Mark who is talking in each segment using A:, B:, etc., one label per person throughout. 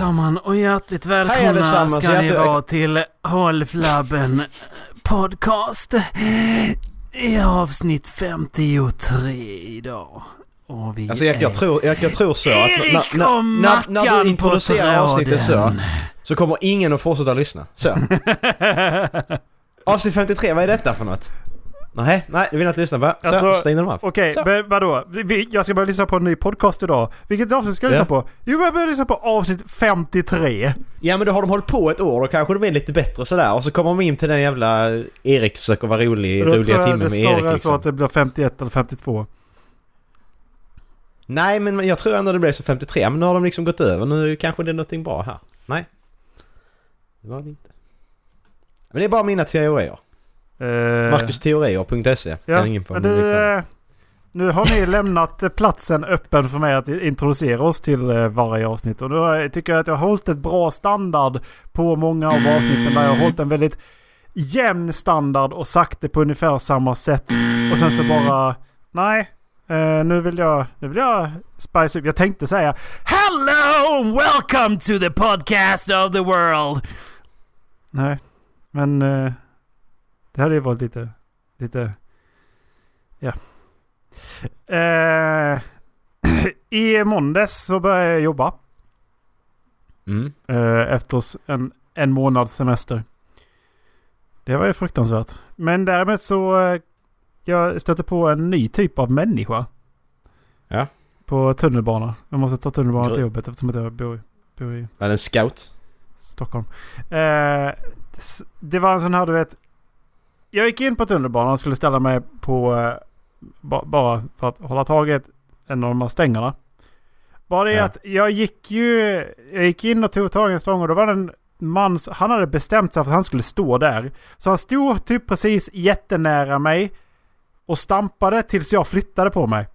A: allesammans och hjärtligt välkomna ska ni vara till Håll Flabben Podcast. I avsnitt 53 idag. Och vi
B: Alltså jag, jag, tror, jag, jag tror så att
A: Erik
B: när,
A: och
B: när, när, du introducerar avsnittet så, så kommer ingen att fortsätta lyssna. Så. Avsnitt 53, vad är detta för något? Nej, nej, det vill jag inte lyssna på. Så,
A: Alltså,
B: stäng den av.
A: Okej,
B: Så.
A: men vadå? Jag ska börja lyssna på en ny podcast idag. Vilket avsnitt ska jag lyssna
B: Ja.
A: på? Jo, jag börjar lyssna på avsnitt 53.
B: Ja men då har de hållit på ett år, då kanske de är lite bättre sådär. Och så kommer de in till den jävla Erik försöker vara rolig,
A: Då tror
B: roliga
A: jag
B: timmen
A: det
B: med
A: snarare
B: Erik
A: så
B: liksom.
A: att det blir 51 eller 52.
B: Nej men jag tror ändå det blev så 53, men nu har de liksom gått över. Nu kanske det är någonting bra här. Nej. Det var det inte. Men det är bara mina teorier.
A: Uh,
B: Marcusteorier.se kan ingen på det
A: eh, nu har ni lämnat eh, platsen öppen för mig att introducera oss till eh, varje avsnitt. Och har- tycker jag att jag har hållit ett bra standard på många av avsnitten där jag har hållit en väldigt jämn standard och sagt det på ungefär samma sätt. Och sen så bara, nej, eh, nu vill jag, nu vill jag spice upp. Jag tänkte säga Hello welcome to the podcast of the world. Nej, men eh, det hade ju varit lite, lite, ja. Eh, I måndags så började jag jobba.
B: Mm.
A: Eh, efter en, en månads semester. Det var ju fruktansvärt. Men däremot så eh, jag stötte på en ny typ av människa.
B: Ja.
A: På tunnelbana. Jag måste ta tunnelbanan
B: Gr-
A: till jobbet eftersom att jag bor, bor i
B: Var det en scout?
A: Stockholm. Eh, det var en sån här du vet. Jag gick in på tunnelbanan och skulle ställa mig på eh, ba, bara för att hålla taget en av de här stängerna. Bara det
B: Ja.
A: att jag gick ju... Jag gick in och tog tag i en stång och då var det en man... Han hade bestämt sig för att han skulle stå där. Så han stod typ precis jättenära mig. Och stampade tills jag flyttade på mig.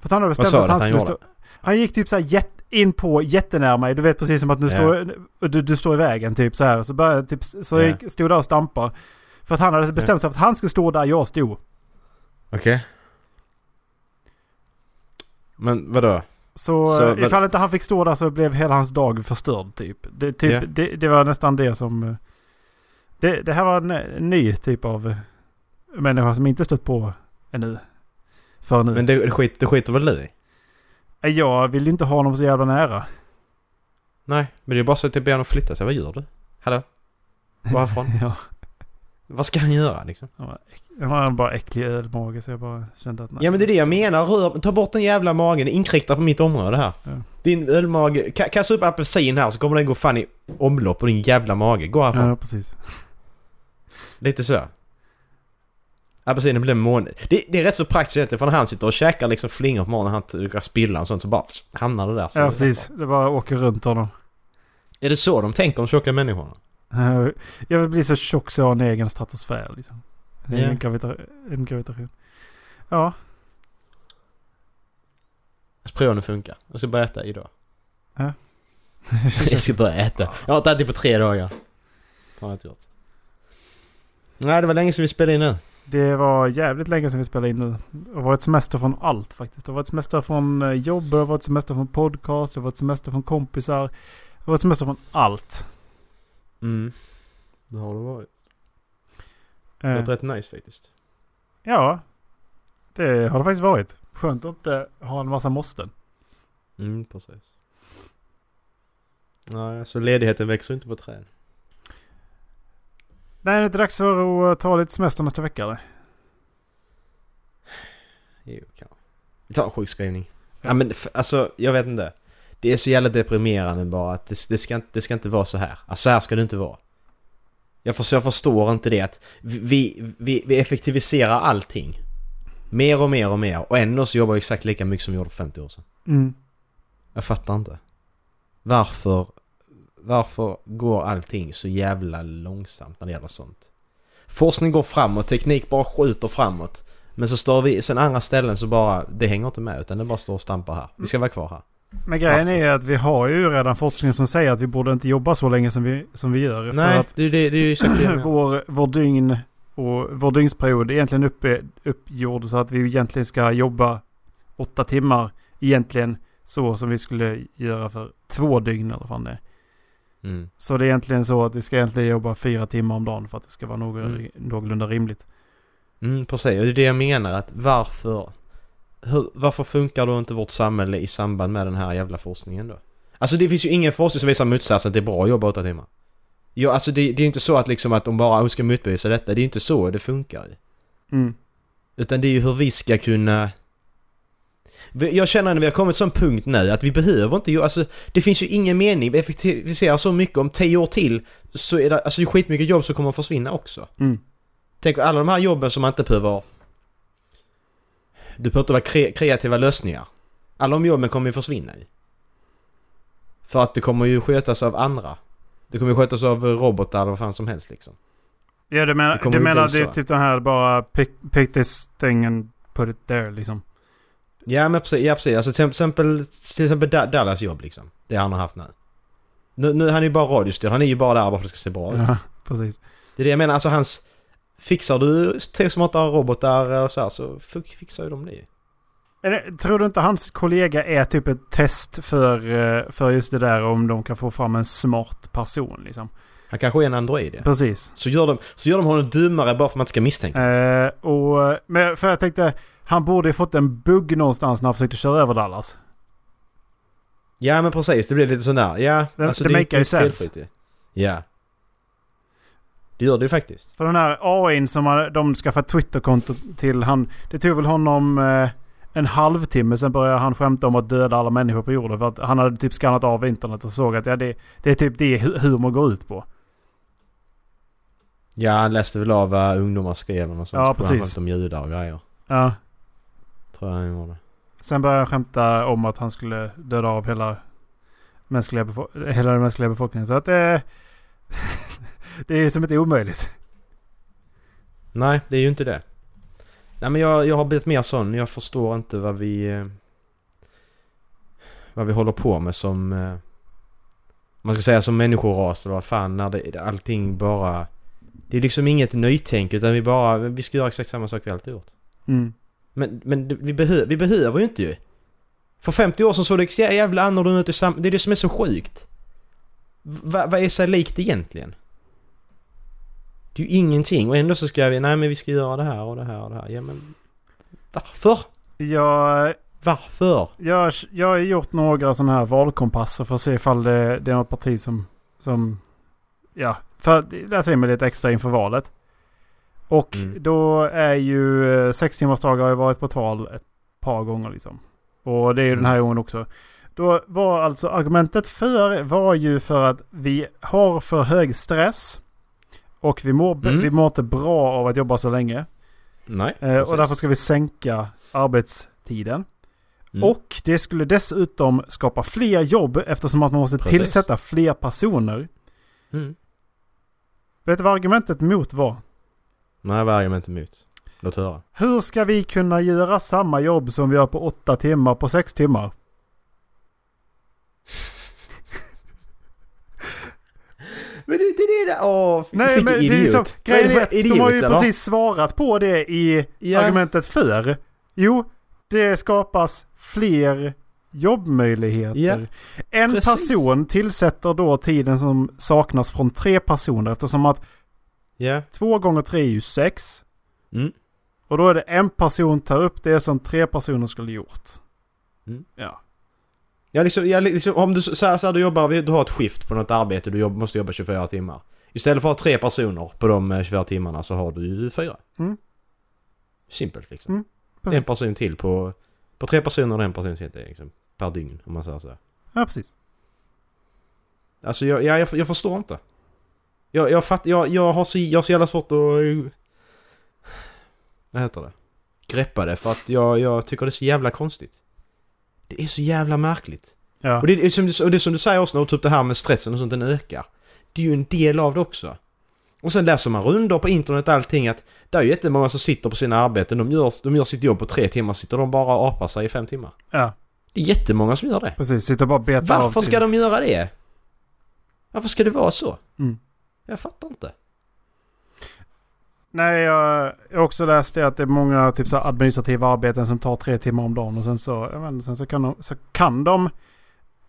A: För att han hade bestämt
B: sa
A: att han
B: han
A: skulle
B: gjorde?
A: stå... Han gick typ så här in på jättenära mig. Du vet precis som att nu
B: Ja.
A: står, du, du står i vägen typ så här. Så, började, typ, så
B: Ja.
A: jag stod där och stampade. För att han hade bestämt sig för att han skulle stå där jag stod.
B: Okej. Men vadå?
A: Så,
B: Så,
A: eh, ifall inte han fick stå där så blev hela hans dag förstörd typ. Det, typ
B: Ja.
A: det, det var nästan det som... eh, Det, det här var en, ny typ av eh, människa som inte stött på ännu. För nu.
B: Men det, det, skit, det skiter väl du i?
A: Jag vill inte ha honom så jävla nära.
B: Nej, men det är bara så att jag ber honom flytta sig. Vad gör du? Hallå? Varifrån?
A: ja.
B: Vad ska han göra liksom?
A: Han har bara äcklig ölmage så jag bara kände att nej.
B: Ja men det är det jag menar. Rör, ta bort den jävla magen. Inkräkta på mitt område här.
A: Ja.
B: Din ölmage. Ka- Kasta upp apelsin här så kommer den gå fan i omlopp på din jävla mage. Gå härifrån.
A: Ja, precis.
B: Lite så. Apelsinen blir måne. Det, det är rätt så praktiskt egentligen för när han sitter och käkar liksom flingor på morgonen han råkar spilla och sånt så bara hamnar det där. Så
A: Ja, precis. Det bara åker runt honom.
B: Är det så de tänker om tjocka människorna?
A: Eh, Jag vill bli så tjock så jag har en egen stratosfär liksom. En egen gravita- en gravitation. Ja.
B: Jag ska prova om det funkar. Jag ska börja äta idag.
A: Ja.
B: Jag ska börja äta. Jag har inte ätit på tre dagar. Har jag inte gjort. Nej, det var länge sedan vi spelade in nu.
A: Det var jävligt länge sedan vi spelade in nu. Det har varit semester från allt faktiskt. Det har varit semester från eh, jobb, det har varit semester från podcast, det har varit semester från kompisar. Det har varit semester från allt.
B: Mm. Det har det varit. Det
A: Eh,
B: har varit rätt nice faktiskt.
A: ja. Det har det faktiskt varit. Skönt att inte ha en massa måsten.
B: Mm, precis. Nej, så ledigheten växer inte på träd.
A: Nej, det är inte dags för att ta lite semester nästa vecka eller?
B: Jo, kanske. Vi tar en sjukskrivning. Ja. men f- alltså, jag vet inte. Det är så jävla deprimerande bara att det, det, ska, inte- det ska inte vara så här. Alltså så här ska det inte vara. Jag, för, jag förstår inte det att vi, vi, vi effektiviserar allting. Mer och mer och mer och ändå så jobbar vi exakt lika mycket som vi gjorde för 50 år sedan.
A: Mm.
B: Jag fattar inte. Varför, varför går allting så jävla långsamt när det gäller sånt? Forskning går framåt, teknik bara skjuter framåt. Men så står vi, sen andra ställen så bara, det hänger inte med utan det bara står och stampar här. Vi ska vara kvar här.
A: Men grejen är att vi har ju redan forskning som säger att vi borde inte jobba så länge som vi, som vi gör.
B: Nej,
A: För att
B: det, det, det är ju exakt det
A: vår, vår dygn och vår dygnsperiod är egentligen uppe, uppgjord så att vi egentligen ska jobba åtta timmar egentligen så som vi skulle göra för två dygn eller vad det.
B: Mm.
A: Så det är egentligen så att vi ska egentligen jobba fyra timmar om dagen för att det ska vara någ-
B: Mm.
A: någorlunda rimligt.
B: Mm, precis. Och det är det jag menar att varför... Hur, varför funkar då inte vårt samhälle i samband med den här jävla forskningen då? Alltså det finns ju ingen forskning som visar motsatsen att det är bra att jobba åtta timmar. Ja, alltså det, det är inte så att liksom att de bara "Oh, ska motbevisa detta. Det är inte så det funkar ju.
A: Mm.
B: Utan det är ju hur vi ska kunna... Jag känner att vi har kommit till en sån punkt nu att vi behöver inte. Alltså det finns ju ingen mening. Vi effektiviserar så mycket. Om tio år till så är det... Alltså det är skitmycket jobb som kommer att försvinna också.
A: Mm.
B: Tänk alla de här jobben som man inte behöver... Du behöver inte vara kre kreativa lösningar. Alla de jobben kommer ju försvinna ju. För att det kommer ju skötas av andra. Det kommer ju skötas av robotar eller vad fan som helst liksom.
A: Ja, du
B: Det
A: menar,
B: kommer
A: du menar det är typ den här bara pick, pick this thing and put it there liksom.
B: Ja men precis, ja, precis. Alltså till exempel, till exempel Da- Dallas jobb liksom. Det han har haft nu. Nu, nu han är ju bara radiostyrd. Han är ju bara där bara för att det ska se bra ut.
A: Ja, precis.
B: Det är det jag menar. Alltså hans... Fixar du smarta robotar eller så här så fi- fixar ju de det
A: det, tror du inte hans kollega är typ ett test för, eh, för just det där om de kan få fram en smart person liksom?
B: Han kanske är en android ja.
A: Precis.
B: Så gör de, så gör de honom dummare bara för att man inte ska misstänka.
A: Eh, och, men för jag tänkte, han borde ju fått en bugg någonstans när han försökte köra över Dallas.
B: Ja men precis, det blir lite sån där. Ja,
A: Det-
B: alltså
A: det
B: det är
A: make ju
B: ju. Ja. Det gör det ju faktiskt.
A: För den här AIn som han- de skaffade Twitterkonto till, han, det tog väl honom eh, en halvtimme sen började han skämta om att döda alla människor på jorden. För att han hade typ skannat av internet och såg att ja, det, det är typ det hu- humor går ut på.
B: Ja, han läste väl av vad ungdomar skrev och sånt.
A: Ja,
B: Han
A: precis.
B: skämtade om judar och grejer.
A: Ja.
B: Tror jag han gjorde.
A: Sen började han skämta om att han skulle döda av hela, mänskliga hela den mänskliga befolkningen. Så att det... det är som inte omöjligt.
B: Nej, det är ju inte det. Nej men jag, jag har blivit mer sån. Jag förstår inte vad vi... eh, Vad vi håller på med som... eh, Man ska säga som människoras eller vad fan när det, allting bara... Det är liksom inget nytänk utan vi bara... Vi ska göra exakt samma sak vi alltid gjort.
A: Mm.
B: Men, men vi, behö, vi behöver ju inte ju. För 50 år sedan såg det jä- jävla annorlunda ut i sam- Det är det som är så sjukt. Va, vad är sig likt egentligen? Det är ju ingenting och ändå så ska vi, nej men vi ska göra det här och det här och det här. Ja men... Varför?
A: Jag,
B: Varför?
A: jag, jag har gjort några sådana här valkompasser för att se ifall det, det är något parti som... som ja, för att läsa in mig lite extra inför valet. Och
B: Mm.
A: då är ju eh, sex timmars dagar har ju varit på tal ett par gånger liksom. Och det är ju den här gången också. Då var alltså argumentet för var ju för att vi har för hög stress. Och vi mår,
B: Mm.
A: vi mår inte bra av att jobba så länge.
B: Nej.
A: Eh, och därför ska vi sänka arbetstiden.
B: Mm.
A: Och det skulle dessutom skapa fler jobb eftersom att man måste
B: Precis.
A: tillsätta fler personer.
B: Mm.
A: Vet du vad argumentet mot var?
B: Nej, vad är argumentet emot? Låt höra.
A: Hur ska vi kunna göra samma jobb som vi gör på åtta timmar på sex timmar?
B: Men det är det där... Åh,
A: Nej men det är
B: idiot.
A: så, grejen är, att de
B: idiot,
A: har ju
B: eller?
A: precis svarat på det i
B: Ja.
A: argumentet för. Jo, det skapas fler jobbmöjligheter.
B: Ja,
A: en
B: precis.
A: person tillsätter då tiden som saknas från tre personer eftersom att
B: Ja.
A: två gånger tre är ju sex.
B: Mm.
A: Och då är det en person tar upp det som tre personer skulle gjort.
B: Mm.
A: Ja.
B: Ja, liksom, ja, liksom, om du, så här, så här, du jobbar, du har ett skift på något arbete, du jobb, måste jobba 24 timmar. Istället för att ha tre personer på de eh, 24 timmarna så har du ju fyra.
A: Mm.
B: Simpelt liksom.
A: Mm,
B: en person till på... På tre personer och en person till liksom, per dygn om man säger så.
A: Ja, precis.
B: Alltså jag, jag, jag, jag förstår inte. Jag, jag, fatt, jag, jag, har så, jag har så jävla svårt att... eh, Vad heter det? Greppa det för att jag, jag tycker det är så jävla konstigt. Det är så jävla märkligt.
A: Ja.
B: Och det är som du, och det är som du säger också upp det här med stressen och sånt, den ökar. Det är ju en del av det också. Och sen läser man rundor på internet och allting att det är ju jättemånga som sitter på sina arbeten. De gör, de gör sitt jobb på tre timmar, sitter de bara och apar sig i fem timmar.
A: Ja,
B: Det är jättemånga som gör det.
A: precis. Sitter bara och betar av
B: Varför ska
A: tid.
B: de göra det? Varför ska det vara så?
A: Mm.
B: Jag fattar inte.
A: Nej, jag har också läst det att det är många typ så administrativa arbeten som tar tre timmar om dagen. Och sen så, inte, sen så, kan de, så kan de...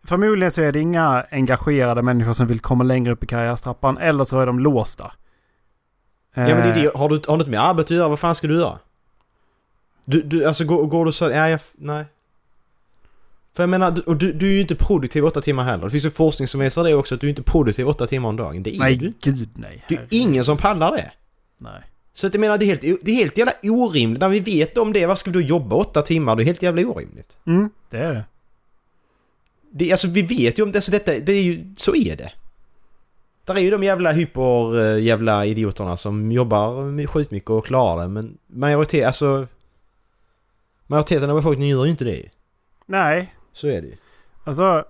A: Förmodligen så är det inga engagerade människor som vill komma längre upp i karriärstrappan. Eller så är de låsta.
B: Ja men det är
A: Eh,
B: det. Har du, har du inte med arbete att göra, vad fan ska du göra? Du, du alltså går, går du så... Ja, jag, nej. För jag menar, och du, du är ju inte produktiv åtta timmar heller. Det finns ju forskning som visar det också, att du är inte produktiv åtta timmar om dagen. Det är
A: Nej,
B: du.
A: gud nej.
B: Det är
A: Herregud.
B: ingen som pallar det.
A: Nej.
B: Så att jag menar, det är helt, det är helt jävla orimligt. När vi vet om det, vad ska vi då jobba åtta timmar? Det är helt jävla orimligt.
A: Mm, det är det.
B: Det, alltså vi vet ju om det, så detta, det är ju, så är det. Där är ju de jävla hyper eh, jävla idioterna som jobbar skitmycket och klarar det, men majoritet, alltså... Majoriteten av befolkningen gör ju inte det.
A: Nej,
B: Så är det ju.
A: alltså.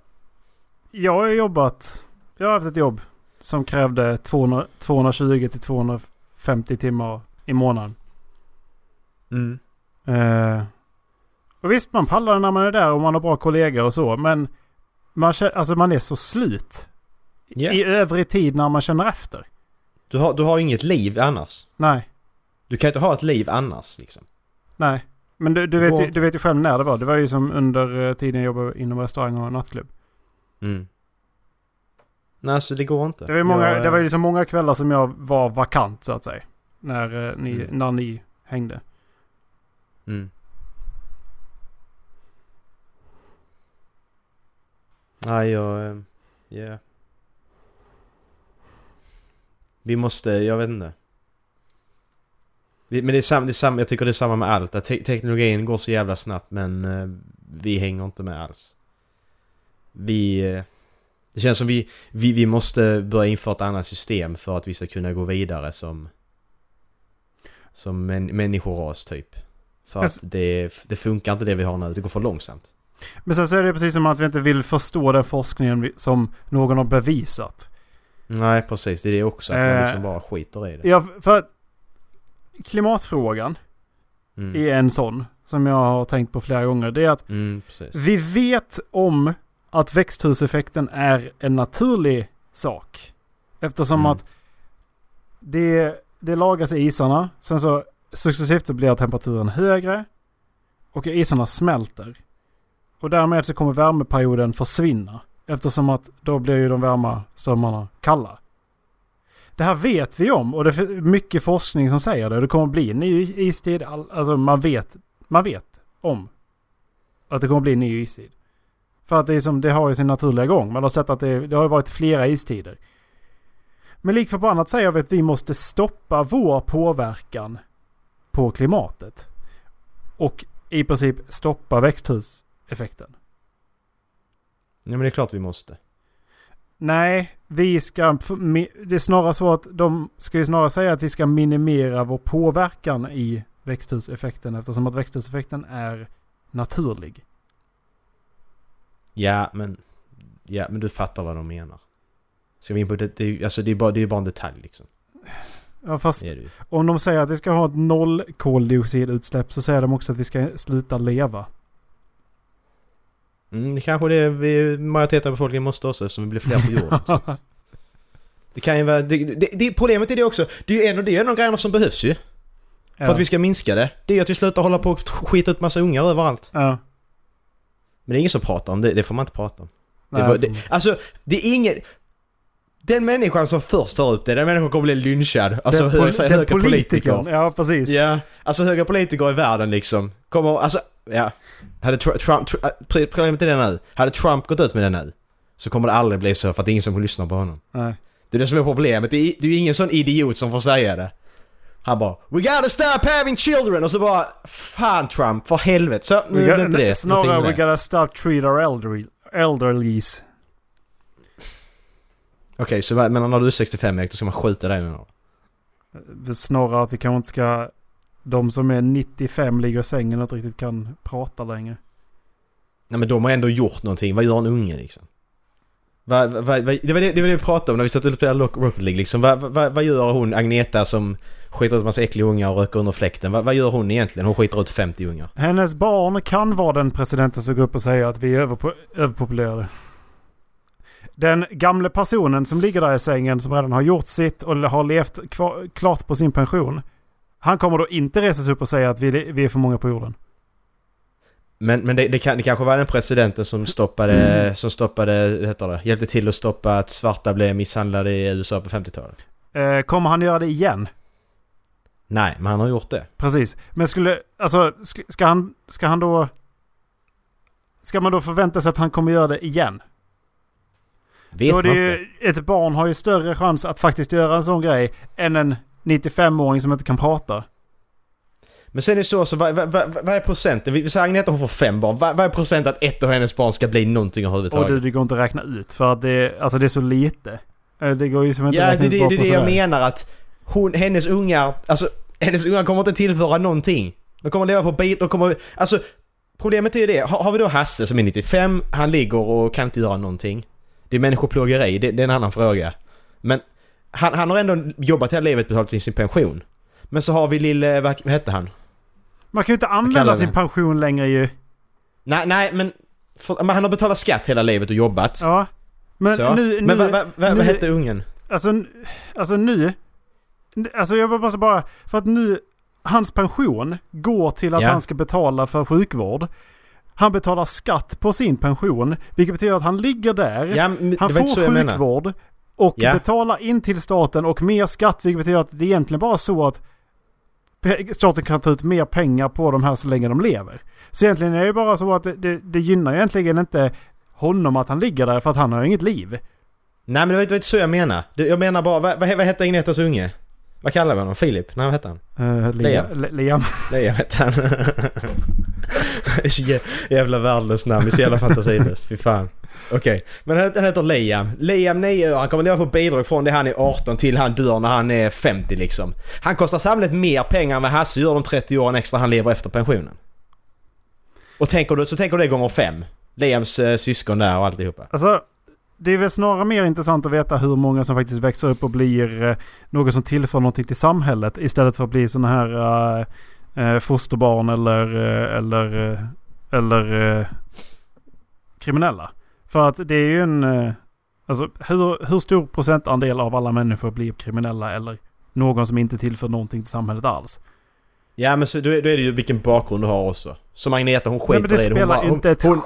A: Jag har jobbat. Jag har haft ett jobb som krävde 200, 220 till 250 timmar i månaden.
B: Mm.
A: Eh, och visst, man pallar när man är där och man har bra kollegor och så. Men man, alltså man är så slut.
B: Ja.
A: I övrig tid när man känner efter.
B: Du har, du har inget liv annars.
A: Nej,
B: Du kan inte ha ett liv annars liksom.
A: nej. Men du, du, vet, du vet ju själv när det var. Det var ju som under eh, tiden jag jobbade inom restaurang och nattklubb.
B: Mm. Nej, alltså det går inte.
A: Det var ju många,
B: Jag,
A: det var ju så många kvällar som jag var vakant så att säga. När, eh, ni,
B: Mm.
A: när ni hängde.
B: Mm. Nej, jag... eh, Ja. Vi måste, jag vet inte. Men det är samma, det är samma, jag tycker det är samma med allt. Att te teknologin går så jävla snabbt men eh, vi hänger inte med alls. Vi... Det känns som vi, vi, vi måste börja införa ett annat system för att vi ska kunna gå vidare som... Som män, människoras typ. För att det, det funkar inte det vi har nu, det går för långsamt.
A: Men sen så är det precis som att vi inte vill förstå den forskningen som någon har bevisat.
B: Nej precis, det är det också. Att man
A: Eh,
B: liksom bara skiter i det.
A: Ja, för att klimatfrågan
B: Mm.
A: är en sån som jag har tänkt på flera gånger. Det är att
B: Mm,
A: vi vet om att växthuseffekten är en naturlig sak. Eftersom
B: Mm.
A: att det, det lagas i isarna. Sen så successivt så blir temperaturen högre. Och isarna smälter. Och därmed så kommer värmeperioden försvinna. Eftersom att då blir ju de varma strömmarna kalla. Det här vet vi om och det är mycket forskning som säger det. Det kommer bli en ny istid. All- Alltså man vet, man vet om att det kommer bli en ny istid. För att det, är som, det har ju sin naturliga gång. Man har sett att det, det har varit flera istider. Men lik förbannat säger vi att vi måste stoppa vår påverkan på klimatet. Och i princip stoppa växthuseffekten.
B: Ja men det är klart vi måste.
A: Nej, vi ska... Det är snarare så att de ska ju snarare säga att vi ska minimera vår påverkan i växthuseffekten eftersom att växthuseffekten är naturlig.
B: Ja men... Ja men du fattar vad de menar. Ska vi in på det? det är, alltså det är bara, det är bara en detalj liksom.
A: Ja, fast om de säger att vi ska ha ett noll koldioxidutsläpp så säger de också att vi ska sluta leva.
B: Mm, det kanske det vi, majoriteten av befolkningen måste också eftersom vi blir fler på jorden. det kan ju vara... Det, det, det, problemet är det också. Det är ju en, det är en av grejerna som behövs ju. För
A: Ja.
B: att vi ska minska det. Det är att vi slutar hålla på och skita ut massa ungar överallt.
A: Ja.
B: Men det är ingen som pratar om det. Det får man inte prata om. Det var, det, alltså, det är ingen... Den människan som först tar upp det, den människan kommer bli lynchad. Alltså
A: den,
B: säg
A: den
B: höga politiker.
A: Ja, precis.
B: Ja, alltså höga politiker i världen liksom. Kommer, alltså, ja. Hade Tr- Trump, Tr- äh, problemet är det nu. Hade Trump gått ut med det nu. Så kommer det aldrig bli så för att det är ingen som lyssnar på honom.
A: Nej.
B: Det är det som är problemet. Det är, det är ingen sån idiot som får säga det. Han bara We gotta stop having children! Och så bara Fan Trump, för helvete. Så nu är det inte det.
A: snarare we gotta stop treat our elderly, elderlies.
B: Okej, så vad- men när du är 65 Erik, då ska man skjuta dig menar du?
A: Snarare att vi kanske inte ska... De som är 95 ligger i sängen och inte riktigt kan prata längre.
B: Nej men de har ändå gjort någonting. Vad gör en unge liksom? Va, va, va, det, var det, det var det vi pratade om när vi satt och spelade Rock- Rocket League liksom. Vad va, vad gör hon Agneta som skiter ut massa äckliga ungar och röker under fläkten? Vad vad gör hon egentligen? Hon skiter ut 50 ungar.
A: Hennes barn kan vara den presidenten som går upp och säger att vi är överpo- överpopulerade. Den gamle personen som ligger där i sängen som redan har gjort sitt och har levt klart på sin pension. Han kommer då inte resa sig upp och säga att vi, vi är för många på jorden.
B: Men, men det, det, kan, det kanske var den presidenten som stoppade, som stoppade, heter det, hjälpte till att stoppa att svarta blev misshandlade i USA på 50-talet.
A: Eh, kommer han göra det igen?
B: Nej, men han har gjort det.
A: Precis. Men skulle, alltså, ska, han, ska han då... Ska man då förvänta sig att han kommer göra det igen?
B: Vet
A: då är det ju, ett barn har ju större chans att faktiskt göra en sån grej än en 95-åring som inte kan prata.
B: Men sen är det så, så vad, vad, vad, vad är procenten? Vi säger Agneta hon får fem barn. Vad, vad är procent att ett av hennes barn ska bli någonting
A: Och
B: överhuvudtaget?
A: du, det går inte att räkna ut för att det, alltså det är så lite. Eh, Det går ju som inte
B: Ja,
A: att
B: det,
A: räkna
B: det,
A: ut
B: det
A: bara
B: är det jag menar att hon, hennes ungar, alltså hennes ungar kommer inte tillföra någonting. De kommer leva på bit, de kommer, alltså problemet är ju det, har, har vi då Hasse som är 95, han ligger och kan inte göra någonting. Det är människoplågeri, det, det är en annan fråga. Men han, han har ändå jobbat hela livet betalat in sin pension. Men så har vi lille, vad, vad hette han?
A: Man kan ju inte använda sin pension längre ju.
B: Nej, nej men, för, men han har betalat skatt hela livet och jobbat.
A: Ja. Men
B: så.
A: nu, nu,
B: men vad, vad, vad,
A: nu-
B: vad hette ungen?
A: Alltså, alltså nu... Alltså jag måste bara... För att nu... Hans pension går till att
B: Ja.
A: han ska betala för sjukvård. Han betalar skatt på sin pension. Vilket betyder att han ligger där.
B: Ja,
A: han får sjukvård. Och
B: Ja.
A: betalar in till staten och mer skatt. Vilket betyder att det är egentligen bara så att staten kan ta ut mer pengar på de här så länge de lever. Så egentligen är det bara så att det, det, det gynnar egentligen inte honom att han ligger där för att han har inget liv.
B: Nej men det var inte, så jag menar. Jag menar bara, vad, vad, vad hette Agnetas unge? Vad kallar vi honom? Filip? Nej vad hette han?
A: Uh,
B: Liam.
A: Liam. Liam.
B: Jag vet han. Jävla värdelöst namn, så jävla fantasilöst. Fy fan. Okej, men han han heter Liam. Liam 9 år, han kommer leva på bidrag från det han är 18 till han dör när han är 50 liksom. Han kostar samhället mer pengar än vad Hasse gör de 30 åren extra han lever efter pensionen. Och tänker du, så tänker du det gånger fem. Liams eh, syskon där och alltihopa.
A: Alltså, det är väl snarare mer intressant att veta hur många som faktiskt växer upp och blir eh, något som tillför någonting till samhället istället för att bli sådana här eh, fosterbarn eller, eller, eller eh, kriminella. För att det är ju en... Alltså hur, hur stor procentandel av alla människor blir kriminella eller någon som inte tillför någonting till samhället alls?
B: Ja men så, då, är, då är det ju vilken bakgrund du har också. Som Agneta hon skiter
A: Nej, men det
B: i det. Hon
A: spelar
B: bara- hon,
A: inte ett
B: hon,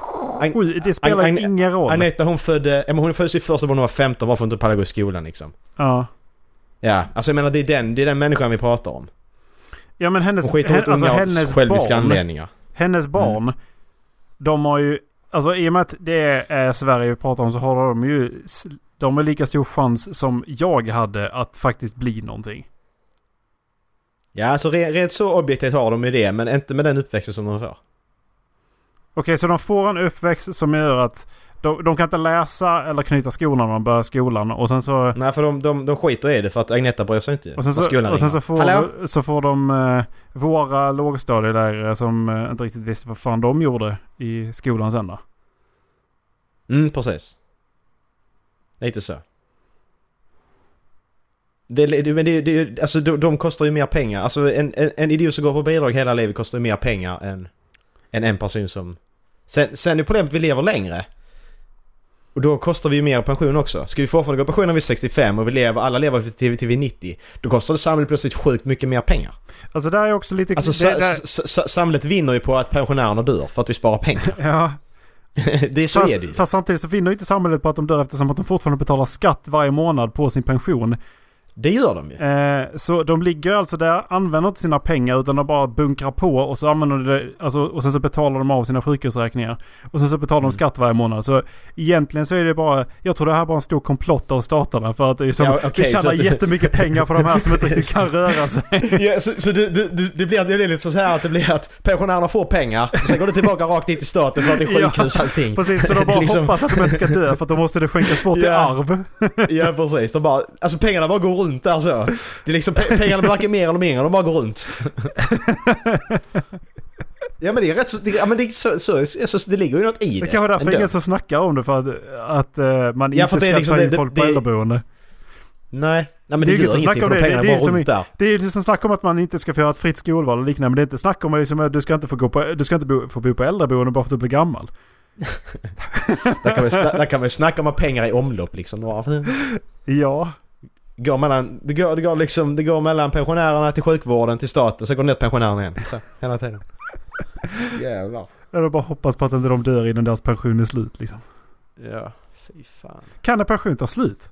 A: skit. Det spelar
B: Agne-
A: ingen roll.
B: Agneta hon födde, ja, men hon födde sitt första barn när hon var 15 bara för att inte palla gå i skolan liksom.
A: Ja.
B: Ja, alltså jag menar det är den, det är den människan vi pratar om.
A: Ja men hennes,
B: Hon skiter
A: hen,
B: ut
A: alltså, hennes
B: själviska
A: barn.
B: anledningar.
A: Hennes barn, de har ju... Alltså i och med att det är Sverige vi pratar om så har de ju... De har lika stor chans som jag hade att faktiskt bli någonting.
B: Ja, alltså re- rent så objektivt har de ju det, men inte med den uppväxten som de får.
A: Okej, så de får en uppväxt som gör att de, de kan inte läsa eller knyta skorna när de börjar skolan. Och sen så...
B: Nej, för de, de, de skiter i det för att Agneta bryr sig inte
A: Och sen så,
B: skolan
A: och sen så, får,
B: Hallå?
A: så får de eh, våra lågstadielärare som eh, inte riktigt visste vad fan de gjorde i skolan sen då.
B: Mm, precis. Lite så. Det, det, men det, det, alltså de, de kostar ju mer pengar. Alltså en, en, en idiot som går på bidrag hela livet kostar ju mer pengar än, än en person som... Sen, sen är problemet att vi lever längre. Och då kostar vi ju mer pension också. Ska vi fortfarande gå på pension när vi är 65 och vi lever, alla lever till, till vi är 90. Då kostar det samhället plötsligt sjukt mycket mer pengar.
A: Alltså där är också lite...
B: Alltså
A: det, där,
B: sa, sa, samhället vinner ju på att pensionärerna dör för att vi sparar pengar.
A: ja,
B: det är så
A: fast,
B: är det ju.
A: fast samtidigt så vinner inte samhället på att de dör eftersom att de fortfarande betalar skatt varje månad på sin pension.
B: Det gör de ju.
A: Eh, så de ligger alltså där, använder inte sina pengar utan de bara bunkrar på och så använder de det, alltså, och sen så betalar de av sina sjukhusräkningar. Och sen så betalar de
B: Mm.
A: skatt varje månad. Så egentligen så är det bara, jag tror det här är bara en stor komplott av staterna för att det är som,
B: Ja, okej,
A: vi tjänar
B: det-
A: jättemycket pengar på de här som inte riktigt kan röra sig.
B: Ja, så så det, det, det, blir, det blir lite så här att det blir att pensionärerna får pengar och sen går det tillbaka rakt in till staten för att det är
A: Ja,
B: sjukhus allting.
A: Precis, så de bara
B: Liksom-
A: hoppas att de inte ska dö för att då måste det skänkas bort
B: Ja.
A: arv.
B: Ja precis, de bara, alltså pengarna bara går runt där så. Det är liksom, pe- pengarna blir varken mer eller mindre, de bara går runt. Ja men det är rätt så... Det, ja, men det, är så, så, så, det ligger ju något i det.
A: Det kan vara därför ingen som snackar om det för att, att eh, man
B: Ja,
A: inte
B: det är
A: ska
B: liksom
A: ta in
B: det-
A: folk
B: det-
A: på äldreboende.
B: Nej, nej men det,
A: Det är
B: gör ingenting för
A: det.
B: pengarna
A: Det är
B: bara
A: som
B: runt där.
A: Det är ju som snack om att man inte ska få göra ett fritt skolval och liknande. Men det är inte snack om liksom, att du ska inte få, gå på, du ska inte bo, få bo på äldreboende bara för att du blir gammal.
B: Där kan, man, sna- där kan man ju snacka om att pengar i omlopp liksom.
A: Ja.
B: Går mellan, det, går, det, går liksom, det går mellan pensionärerna till sjukvården till staten, så går det ner till pensionärerna igen. Så, hela tiden. Jävlar.
A: Jag bara hoppas på att inte de dör innan deras pension är slut liksom.
B: Ja, fy fan.
A: Kan en pension ta slut?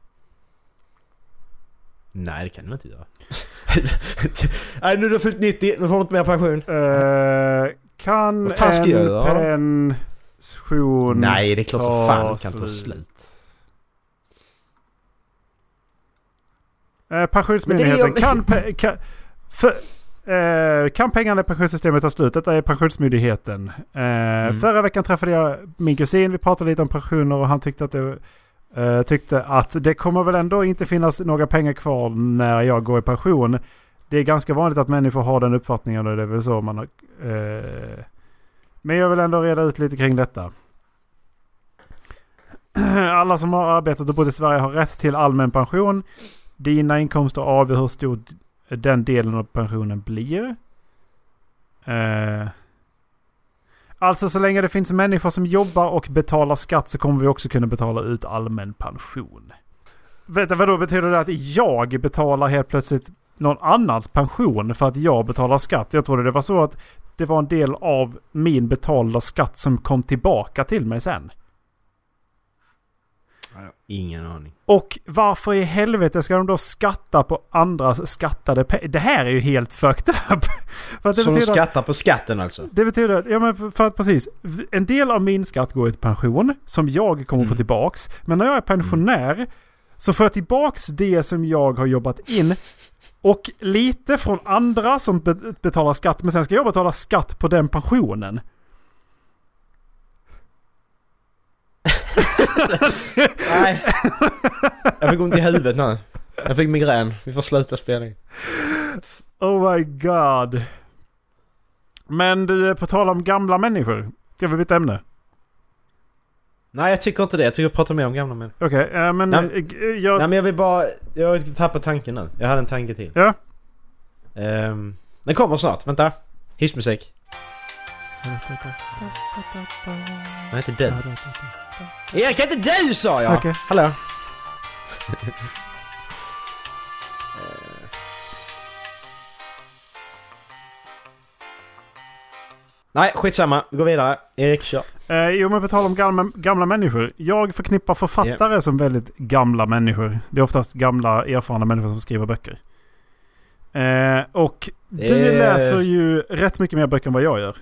B: Nej, det kan du inte göra. Nej, nu har du fyllt 90, nu får du inte mer pension.
A: Eh, kan en pension
B: Nej, det är klart som fan kan ta
A: slut. Eh, pensionsmyndigheten kan, pe- kan, för, eh, kan pengarna i pensionssystemet ta slut? Detta är Pensionsmyndigheten. Eh,
B: Mm.
A: Förra veckan träffade jag min kusin. Vi pratade lite om pensioner och han tyckte att det, eh, tyckte att det kommer väl ändå inte finnas några pengar kvar när jag går i pension. Det är ganska vanligt att människor har den uppfattningen och det är väl så man har... Eh, men jag vill ändå reda ut lite kring detta. Alla som har arbetat och bott i Sverige har rätt till allmän pension. Dina inkomster avgör hur stor den delen av pensionen blir. Eh, alltså så länge det finns människor som jobbar och betalar skatt så kommer vi också kunna betala ut allmän pension. Vänta, vadå betyder det att jag betalar helt plötsligt någon annans pension för att jag betalar skatt? Jag trodde det var så att det var en del av min betalda skatt som kom tillbaka till mig sen.
B: Ingen aning.
A: Och varför i helvete ska de då skatta på andras skattade pengar? Det här är ju helt fucked up. för
B: Så de
A: att,
B: skattar på skatten alltså?
A: det betyder att, ja men för att precis, en del av min skatt går till pension som jag kommer få
B: Mm.
A: tillbaks. Men när jag är pensionär så får jag tillbaks det som jag har jobbat in. Och lite från andra som be- betalar skatt, men sen ska jag betala skatt på den pensionen.
B: Nej. Jag fick ont i huvudet nu. Jag fick migrän. Vi får sluta spela in.
A: Oh my god. Men du, på tal om gamla människor. Ska vi byta ämne?
B: Nej jag tycker inte det. Jag tycker jag pratar mer om gamla män.
A: Okej, eh, men
B: Nej.
A: eh, jag...
B: Nej men jag vill bara... Jag har tappat tanken nu. Jag hade en tanke till.
A: Ja.
B: Ehm, den kommer snart. Vänta. Hissmusik. Nej inte den. Erik inte du sa jag!
A: Okej.
B: Hallå? Nej, skitsamma. Går vidare. Erik, kör.
A: Eh, jo, men på tal om gamla, gamla människor. Jag förknippar författare som väldigt gamla människor. Det är oftast gamla erfarna människor som skriver böcker. Eh, och du
B: Eh.
A: läser ju rätt mycket mer böcker än vad jag gör.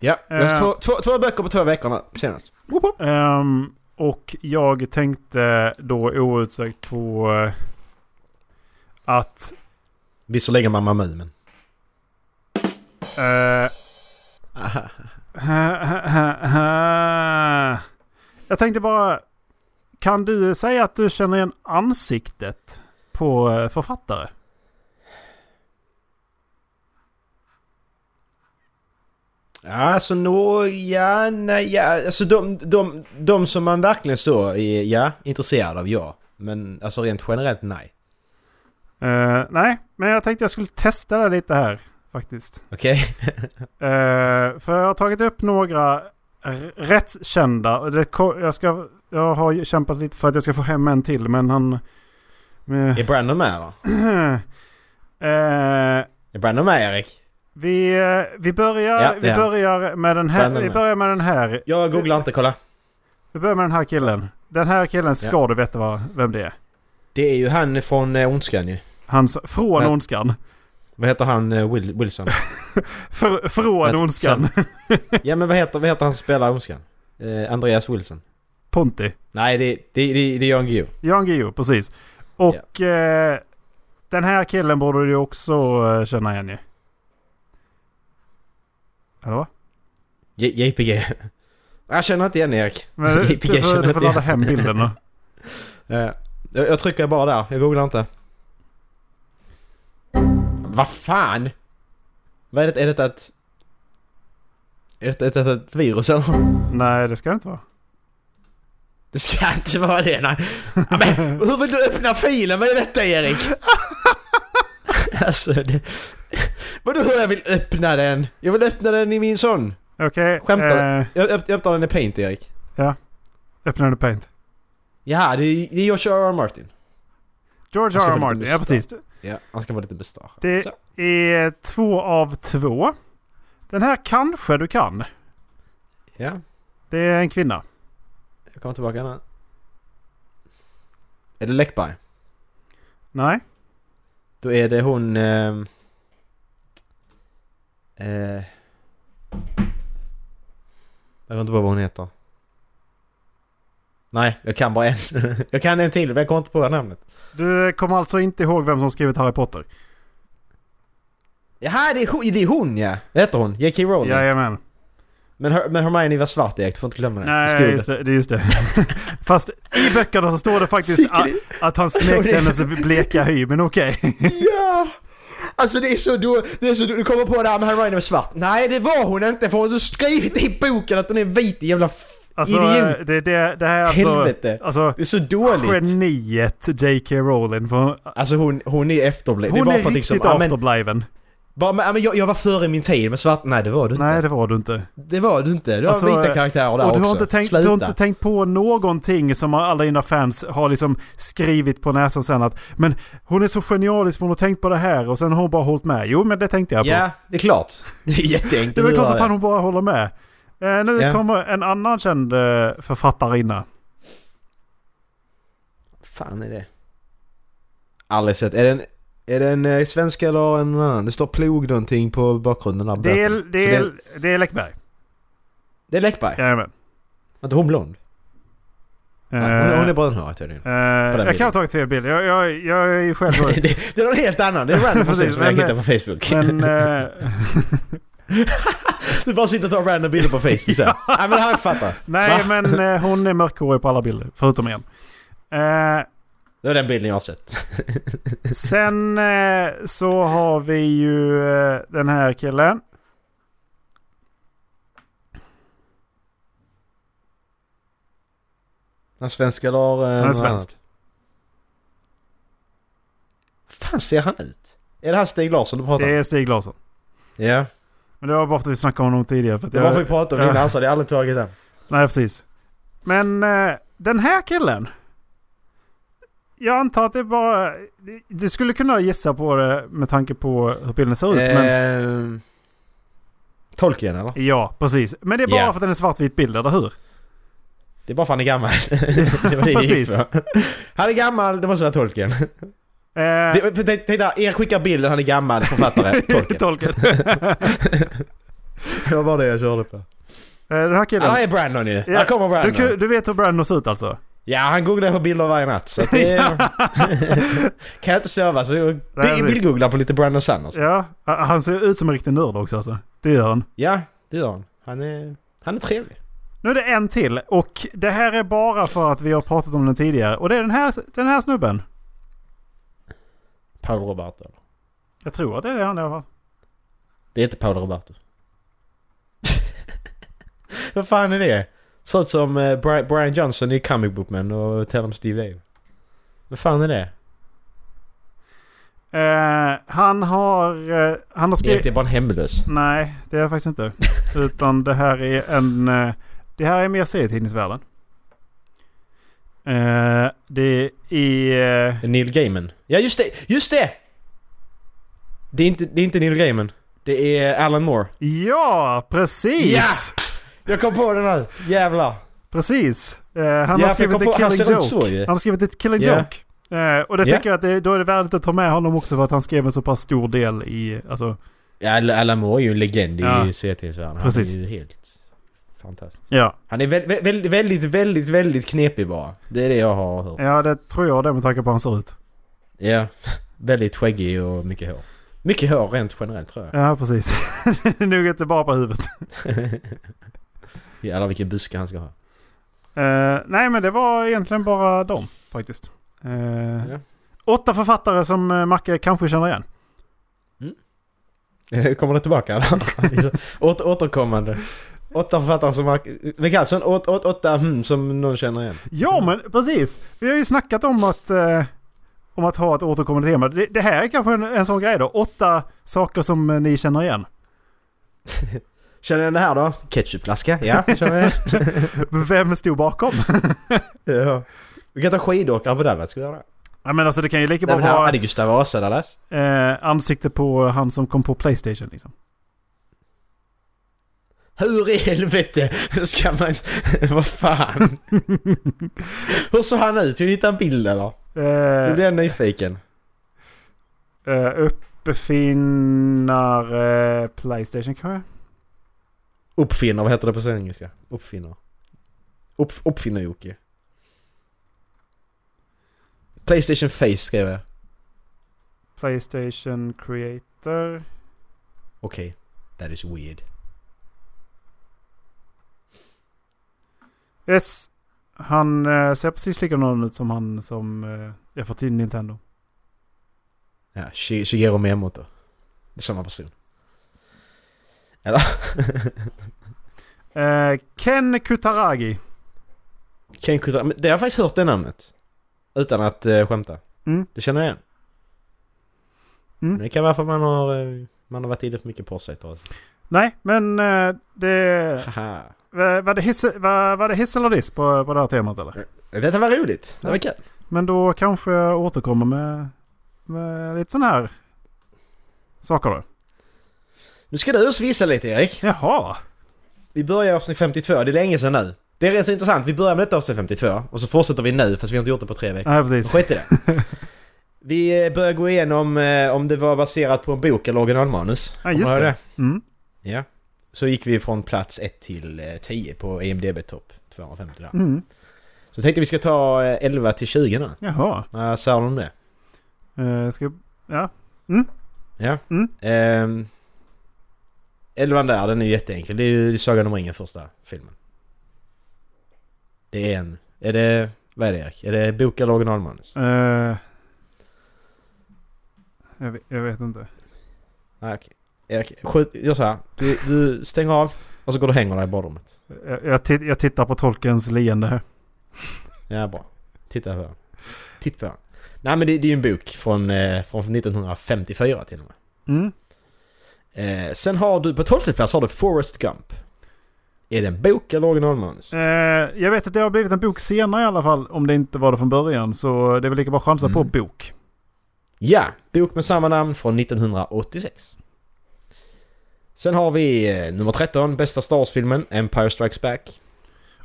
B: Ja, läst
A: Eh.
B: två, två, två böcker på två veckor nu, senast.
A: Ehm, och jag tänkte då outsökt på eh, att...
B: Visserligen Mamma Mu, men...
A: eh, Jag tänkte bara... Kan du säga att du känner igen ansiktet på författare?
B: Alltså nå, ja, nej, ja, alltså de, de, de som man verkligen så är, ja, intresserad av, ja. Men alltså rent generellt, nej.
A: Eh, nej, men jag tänkte jag skulle testa det lite här faktiskt.
B: Okej?
A: Eh, för jag har tagit upp några rätt kända. och Det, jag, ska, jag har kämpat lite för att jag ska få hem en till, men han... med-
B: Är Brandon med eller?
A: Eh,
B: Är Brandon med Erik?
A: Vi, eh, vi, börjar,
B: Ja,
A: vi börjar med den här. Vi börjar med den här.
B: Jag googlar inte, kolla.
A: Vi börjar med den här killen. Den här killen ska
B: Ja.
A: du veta vad, vem det är.
B: Det är ju han från eh, Ondskan ju.
A: Han, från
B: Nej.
A: Ondskan.
B: Vad heter han? eh, Will, Wilson?
A: För, från Ondskan.
B: ja men vad heter, vad heter han som spelar Ondskan? Eh, Andreas Wilson?
A: Ponti.
B: Nej, det, det, det, det är Jan Guillou.
A: Jan Guillou, precis. Och eh, den här killen borde du också eh, känna igen ju. Hallå?
B: J- JPG. Jag känner inte igen Erik.
A: Men du,
B: JPG
A: du, får,
B: känner
A: du får ladda hem bilden då.
B: Jag, jag trycker bara där. Jag googlar inte. Vad fan? Vad är det? Är det ett... Är detta ett, ett, ett virus eller?
A: Nej, det ska det inte vara.
B: Det ska inte vara det nej. Men hur vill du öppna filen med detta Erik? alltså det... Vadå hur jag vill öppna den? Jag vill öppna den i min sån.
A: Okej.
B: Skämtar
A: eh,
B: Jag, öpp- jag öppnar den i Paint Erik.
A: öppna the paint.
B: Ja, det är, det är George R. R. Martin.
A: George R. R. Martin, ja precis.
B: Ja, han ska vara lite mustasch.
A: Det
B: Så.
A: är två av två. Den här kanske du kan.
B: Ja,
A: Det är en kvinna.
B: jag kommer tillbaka nu. Är det Läckberg?
A: Nej.
B: Då är det hon... ehm, Eh, jag vet inte bara vad hon heter. Nej, jag kan bara en. jag kan en till, men jag kommer inte på namnet.
A: Du kommer alltså inte ihåg vem som skrivit Harry Potter?
B: Jaha, det är hon, det är hon ja! Vad heter hon? J.K. Rowling?
A: Jajamän.
B: Men, Her- men Hermione var svart du får inte glömma det. det
A: Nej, just det, det är just det. Fast i böckerna så står det faktiskt att, att han smekte hennes bleka hy, men okej.
B: Ja! Alltså det är så då, det är så du kommer på det här med Hermione var svart. Nej det var hon inte för hon har skrivit i boken att hon är vit jävla
A: Alltså,
B: idiot.
A: det, det, det här är alltså...
B: Helvete.
A: Alltså,
B: Det är så dåligt.
A: geniet J.K. Rowling. För
B: Alltså hon, hon är efterbliven.
A: hon är,
B: är att
A: riktigt
B: liksom,
A: afterbliven.
B: Bara, men, ja, men jag, jag var före min tid med svart. Nej det var du inte.
A: Nej, det var du inte.
B: Det var du inte. Du har
A: Alltså,
B: vita karaktärer där
A: Och du
B: också.
A: har, inte tänkt, du har inte tänkt på någonting som alla dina fans har liksom skrivit på näsan sen att Men hon är så genialisk för hon har tänkt på det här och sen har hon bara hållit med. Jo men det tänkte jag på.
B: Ja, det är klart. Det är jätteenkelt
A: det är väl klart som fan hon bara håller med. Eh, nu
B: Ja.
A: kommer en annan känd eh, författarinna.
B: fan är det? Aldrig sett. Är det en, är det en eh, svensk eller en annan? Det står plog någonting på bakgrunden där.
A: Det är, det är, det är Läckberg.
B: det är Läckberg?
A: Jajamän.
B: Var inte hon blond?
A: Eh,
B: Nej, hon, är brunhårig tydligen. den
A: jag kan ha tagit fel bild. Jag, jag, jag är ju själv...
B: det, det är någon helt annan. Det är en random person som jag hittar på Facebook.
A: men... Eh,
B: du bara sitter och tar random bilder på Facebook sen. Nej men han fattar.
A: nej
B: Va?
A: men hon är mörkhårig på alla bilder. Förutom en. Eh,
B: Det är den bilden jag har sett.
A: Sen eh, så har vi ju eh, den här killen.
B: Han svensk eller? eh,
A: Han är svensk.
B: annat? fan ser han ut? Är det här Stig Larsson du pratar
A: Det
B: om?
A: är Stig Larsson.
B: Ja.
A: Men det var bara för att vi snackade om honom tidigare. För att
B: Det var
A: jag,
B: för vi pratade om det innan, alltså. Det är aldrig tagit än.
A: Nej, precis. Men eh, den här killen. Jag antar att det bara... Du skulle kunna gissa på det med tanke på hur bilden ser ut. Men,
B: Eh, Tolkien eller?
A: ja, precis. Men det är bara
B: Ja.
A: för att den är svartvit bild, eller hur?
B: Det är bara för han är gammal. det var det
A: Precis.
B: Han är gammal, det måste vara Tolkien.
A: Eh,
B: tänk, där, Erik skickar bilden, han är gammal, författare, Tolkien.
A: Tolkien.
B: det var bara det jag körde på.
A: Eh, den här killen.
B: Ja, här är Brandon ju.
A: Ja,
B: Här kommer Brandon.
A: Du, du vet hur Brandon ser ut alltså?
B: Ja, han googlar på bilder varje natt. Så det kan jag inte sova så bildgooglar på lite Brandon alltså.
A: Ja, han ser ut som en riktig nörd också alltså. Det gör han.
B: Ja, det gör han. Han är, han är trevlig.
A: Nu är det en till och det här är bara för att vi har pratat om den tidigare. Och det är den här, den här snubben.
B: Paolo Roberto. eller?
A: Jag tror att det är han i alla fall.
B: Det är inte Paolo Roberto. Vad fan är det? Sånt som eh, Bri- Brian Johnson i Comic Book Man och Tell om Steve Dave. Vad fan är det?
A: Eh, han har... Eh, han har
B: Det är
A: skrivit...
B: bara en hemlös.
A: Nej, det är det faktiskt inte. Utan det här är en... Eh, det här är mer serietidningsvärlden. Eh, det är... Eh,
B: Neil Gaiman. Ja just det! Just det! Det är inte, det är inte Neil Gaiman. Det är Alan Moore.
A: ja, precis!
B: Ja! Jag kom på det nu. Jävlar.
A: Precis. Eh, han har skrivit ett
B: på- han
A: killing
B: ser ut
A: joke.
B: så ju.
A: Han har skrivit ett killing joke. Eh, och det
B: Ja.
A: tycker jag att det, då är det värdigt att ta med honom också för att han skrev en så pass stor del i... Alltså,
B: Ja, Al- Alan Moore är ju en legend
A: Ja.
B: i serietidningsvärlden. Han
A: Precis.
B: är ju helt fantastisk.
A: ja.
B: Han är vä- vä- väldigt, väldigt, väldigt, väldigt knepig bara. Det är det jag har hört.
A: Ja, det tror jag det med tanke på hur han ser ut.
B: Ja. väldigt skäggig och mycket hår. Mycket hår rent generellt tror jag.
A: Ja, precis. det är nog inte bara på huvudet.
B: Jävlar vilken buske han ska ha.
A: Eh, nej, men det var egentligen bara dem faktiskt. Eh,
B: Ja.
A: Åtta författare som uh, Macke kanske känner igen.
B: Eh, Kommer det tillbaka eller? Åter, återkommande. Åtta författare som. Vi kallar det åt, åt, åtta hmm, som någon känner igen.
A: Ja, men precis. Vi har ju snackat om att, eh, om att ha ett återkommande tema. Det, det här är kanske en, en sån grej då. Åtta saker som eh, ni känner igen.
B: Känner ni det här då? Ketchupflaska? Ja, jag.
A: Vem stod bakom?
B: ja. Vi kan ta skidåkare på Dallas, ska vi göra det?
A: Ja, men alltså det kan ju lika
B: Nej,
A: bra
B: här,
A: vara
B: är det Gustav Vasa Dallas?
A: eh, ansikte på han som kom på Playstation liksom.
B: Hur i helvete ska man... Vad fan? Hur såg han ut? Ska vi hitta en bild eller? Nu
A: Eh,
B: blir jag nyfiken.
A: eh, uppfinnare Playstation kanske?
B: Uppfinnar, vad heter det på engelska? Uppfinnar. Upp, Uppfinnar-Jocke. Playstation Face skrev jag.
A: Playstation Creator.
B: Okej. That is weird.
A: Yes. Han eh, ser precis likadan ut som han som eh, jag fått till Nintendo.
B: Ja, Shi- Shigeru Miyamoto. Det är samma person. Eller?
A: Eh, Ken Kutaragi.
B: Ken Kutaragi. Det har jag faktiskt hört det namnet. Utan att uh, skämta.
A: Mm.
B: Det känner jag igen.
A: Mm.
B: Men det kan vara för att man har, eh, man har varit inne för mycket på sig.
A: Nej, men eh, det...
B: Haha.
A: Var det hiss, var, var det hiss eller diss på, på det här temat eller?
B: Detta var roligt. Det var kul.
A: Men då kanske jag återkommer med, med lite sån här saker då.
B: Nu ska du oss visa lite Erik.
A: Jaha.
B: Vi börjar avsnitt 52. Det är länge sedan nu. Det är rätt så intressant. Vi börjar med detta avsnitt 52 och så fortsätter vi nu fast vi har inte gjort det på tre veckor.
A: Nej, precis.
B: Skit i det. Vi eh, börjar gå igenom eh, om det var baserat på en bok eller originalmanus.
A: Ja, just
B: du
A: det. Mm.
B: Ja. Så gick vi från plats 1 till eh, 10 på EMDB topp 250 där.
A: Mm.
B: Så tänkte vi ska ta eh, 11 till 20 nu.
A: Jaha.
B: Vad sa du om det?
A: Eh, ska... Ja.
B: Ja.
A: Mm.
B: Ehm, 11 där, den är ju jätteenkel. Det är ju Sagan om ringen första filmen. Det är en... Är det... Vad är det Erik? Är det bok eller originalmanus?
A: Eh, jag, vet, jag vet inte.
B: Nej okej. Erik, skjut, gör så här. Du, du stänger av och så går du och hänger dig i badrummet.
A: Jag, jag, titt, jag tittar på tolkens leende här.
B: Ja, bra. Titta på den. Titta på den. Nej men det, det är ju en bok från, eh, från 1954 till och med.
A: Mm.
B: Eh, sen har du, på 12 plats har du Forrest Gump. Är det en bok eller originalmanus?
A: Eh, jag vet att det har blivit en bok senare i alla fall. Om det inte var det från början. Så det är väl lika bra chansa på
B: Mm.
A: bok.
B: Ja, bok med samma namn från 1986. Sen har vi eh, nummer 13, bästa Star Wars-filmen, Empire Strikes Back.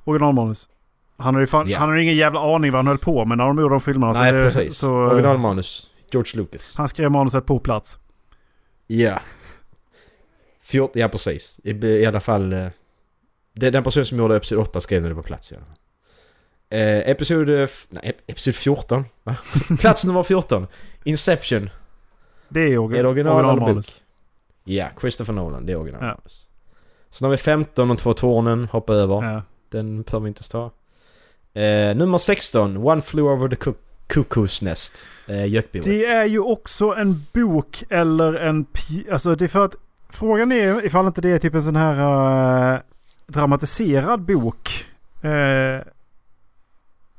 A: Originalmanus. Han har ju fan,
B: Ja.
A: han har ingen jävla aning vad han höll på med när de gjorde de filmerna.
B: Nej,
A: så det,
B: precis.
A: Så,
B: Originalmanus, George Lucas.
A: Han skrev manuset på plats.
B: Ja. Fjort, ja, precis. I, I alla fall... eh, Det den person som gjorde Episod 8 skrev det på plats i alla fall. Eh, episod... eh, Nej, ep- episod 14. Va? Plats nummer 14. Inception.
A: Det är, orgi-
B: Är det original
A: originalmanus.
B: Ja, Christopher Nolan. Det är originalmanus. Sen har vi 15, De två tornen. Hoppa över.
A: Ja.
B: Den behöver vi inte ta. Eh, nummer 16, One Flew Over the Cuck- Cuckoo's Nest. Eh.
A: Det är ju också en bok eller en... Alltså det är för att... Frågan är ifall inte det är typ en sån här eh, dramatiserad bok. Eh,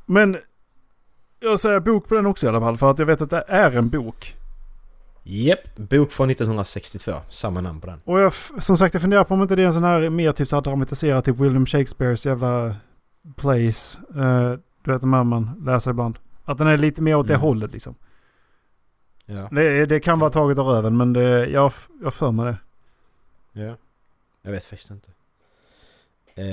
A: men jag säger bok på den också i alla fall. För att jag vet att det är en bok.
B: Japp, bok från 1962. Samma namn på den.
A: Och jag, som sagt jag funderar på om inte det är en sån här mer typ så här dramatiserad typ William Shakespeares jävla plays. Eh, du vet de här man läser ibland. Att den är lite mer åt det
B: Mm.
A: hållet liksom.
B: Ja.
A: Det, det kan vara taget av röven men det, jag jag har för mig det.
B: Ja. Jag vet faktiskt inte. Eh,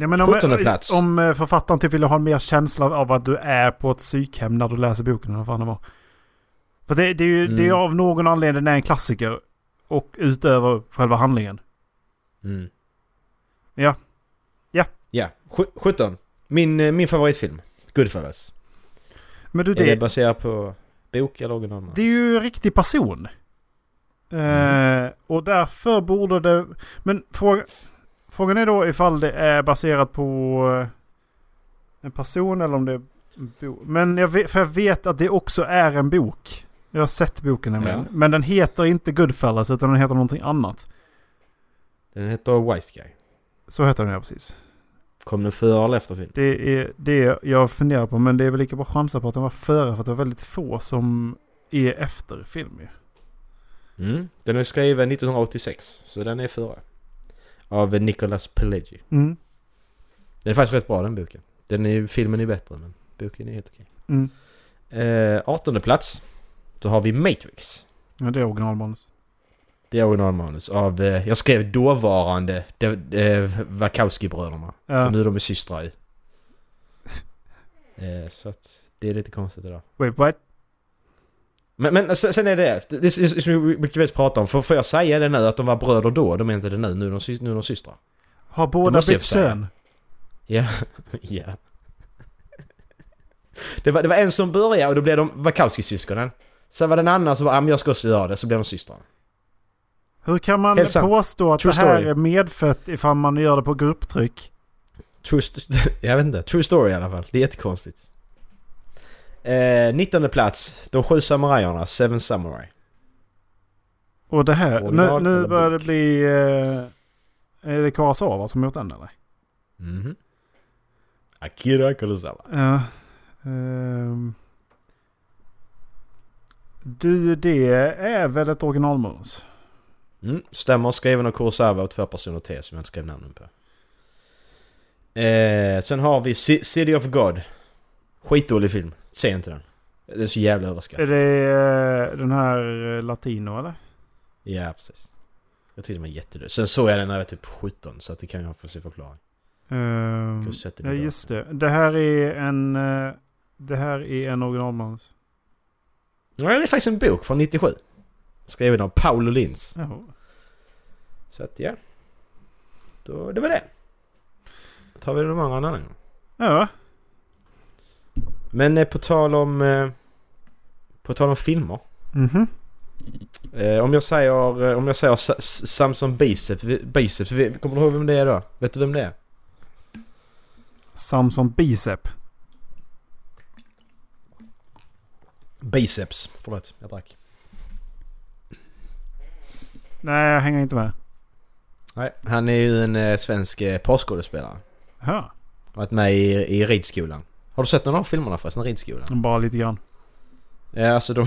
A: Ja, men om,
B: 17 plats.
A: Om eh, författaren typ vill ha en mer känsla av att du är på ett psykhem när du läser boken. Eller vad det var. För det, det är ju det är
B: Mm.
A: av någon anledning det är en klassiker. Och utöver själva handlingen.
B: mm.
A: Ja. Ja.
B: Ja, sju- 17. Min, eh, min favoritfilm. Goodfellas.
A: Men du
B: Är det
A: det,
B: baserat på bok eller originalmanus?
A: det är ju en riktig person.
B: Mm.
A: Eh, och därför borde det... Men fråga, frågan är då ifall det är baserat på eh, en person eller om det är. Men jag vet, för jag vet att det också är en bok. Jag har sett boken nämligen.
B: Ja.
A: Men den heter inte Goodfellas utan den heter någonting annat.
B: Den heter Wise Guy.
A: Så heter den ja, precis.
B: Kom den före eller efter film?
A: Det är det jag funderar på. Men det är väl lika bra chansa på att den var före. För att det var väldigt få som är efter film ju.
B: Mm. Den är skriven 1986, så den är före. Av Nicholas Pileggi.
A: Mm.
B: Den är faktiskt rätt bra den boken. Den är, filmen är bättre men boken är helt okej.
A: Mm.
B: Eh, 18 plats. Så har vi Matrix.
A: Ja, det är originalmanus.
B: Det är originalmanus av, eh, jag skrev dåvarande de, eh, Wachowski-bröderna. För
A: Ja.
B: nu är de systrar ju. eh, så att det är lite konstigt idag.
A: Wait, what?
B: Men, men sen är det det, som vi mycket väl pratar om. För får jag säga det nu att de var bröder då? De är inte det nu. Nu är de, nu är de systrar.
A: Har båda bytt kön?
B: Ja. ja. Det var, det var en som började och då blev de Wachowski-syskonen. Sen var det en annan som bara, ja men jag ska också göra det. Så blev de systrar.
A: Hur kan man påstå att
B: True
A: det här
B: story.
A: är medfött ifall man gör det på grupptryck?
B: True jag vet inte. True story i alla fall. Det är jättekonstigt. Eh, 19 plats. De sju samurajerna. Seven Samurai.
A: Och det här, nu,
B: Original
A: nu börjar det bli... Eh, är det Kurosawa som gjort den eller?
B: Mhm. Akira Kurosawa.
A: Ja. ehm. du, det är väl ett originalmanus?
B: Mm, stämmer. Skriven av Kurosawa och två personer till som jag inte skrev namnen på. Eh, sen har vi C- City of God. Skitdålig film. Se inte den. Den är så jävla
A: Är
B: överskattad.
A: det eh, den här eh, Latino eller?
B: Ja, precis. Jag tyckte den var jättedålig. Sen såg jag den när jag var typ 17 så att det kan jag få se förklaring. Den
A: ja just det. Det här är en... eh, det här är en originalmanus.
B: Ja, det är faktiskt en bok från 97. Skriven av Paolo Lins.
A: Jaha.
B: Så att ja. Då, det var det. Då tar vi de andra en annan gång.
A: Ja.
B: Men eh, på tal om... Eh, på tal om filmer.
A: Mhm.
B: Eh, om jag säger, om jag säger Samson Biceps, Biceps, kommer du ihåg vem det är då? Vet du vem det är?
A: Samson Bicep.
B: Biceps, förlåt, jag drack.
A: Nej, jag hänger inte med.
B: Nej, han är ju en svensk porrskådespelare.
A: Ja,
B: Varit med i, i ridskolan. Har du sett någon av filmerna förresten, ridskolan?
A: bara lite grann.
B: Ja, alltså de...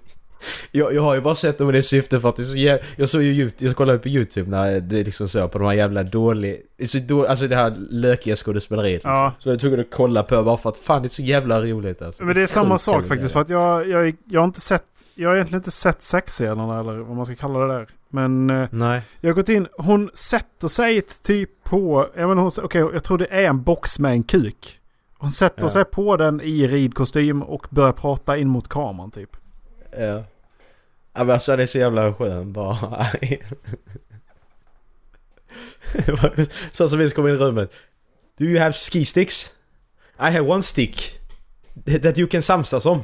B: jag, jag har ju bara sett dem i det syftet för att det så jä... Jag såg ju YouTube, jag kollade på YouTube när det liksom så på de här jävla dåliga... Så då, alltså det här lökiga skådespeleriet liksom.
A: Ja.
B: Så jag tog att kolla på bara för att fan det är så jävla roligt alltså.
A: Men det är samma sak faktiskt. För att jag, jag, jag har inte sett... Jag har egentligen inte sett sexscenerna eller vad man ska kalla det där. Men eh,
B: Nej.
A: jag har gått in. Hon sätter sig typ på... Jag menar hon... Okej, jag tror det är en box med en kuk. Hon sätter
B: Ja.
A: sig på den i ridkostym och börjar prata in mot kameran typ.
B: Ja. Ja men alltså han är så jävla skön bara. så som vi kommer in i rummet. Do you have ski sticks? I have one stick. That you can samsas om.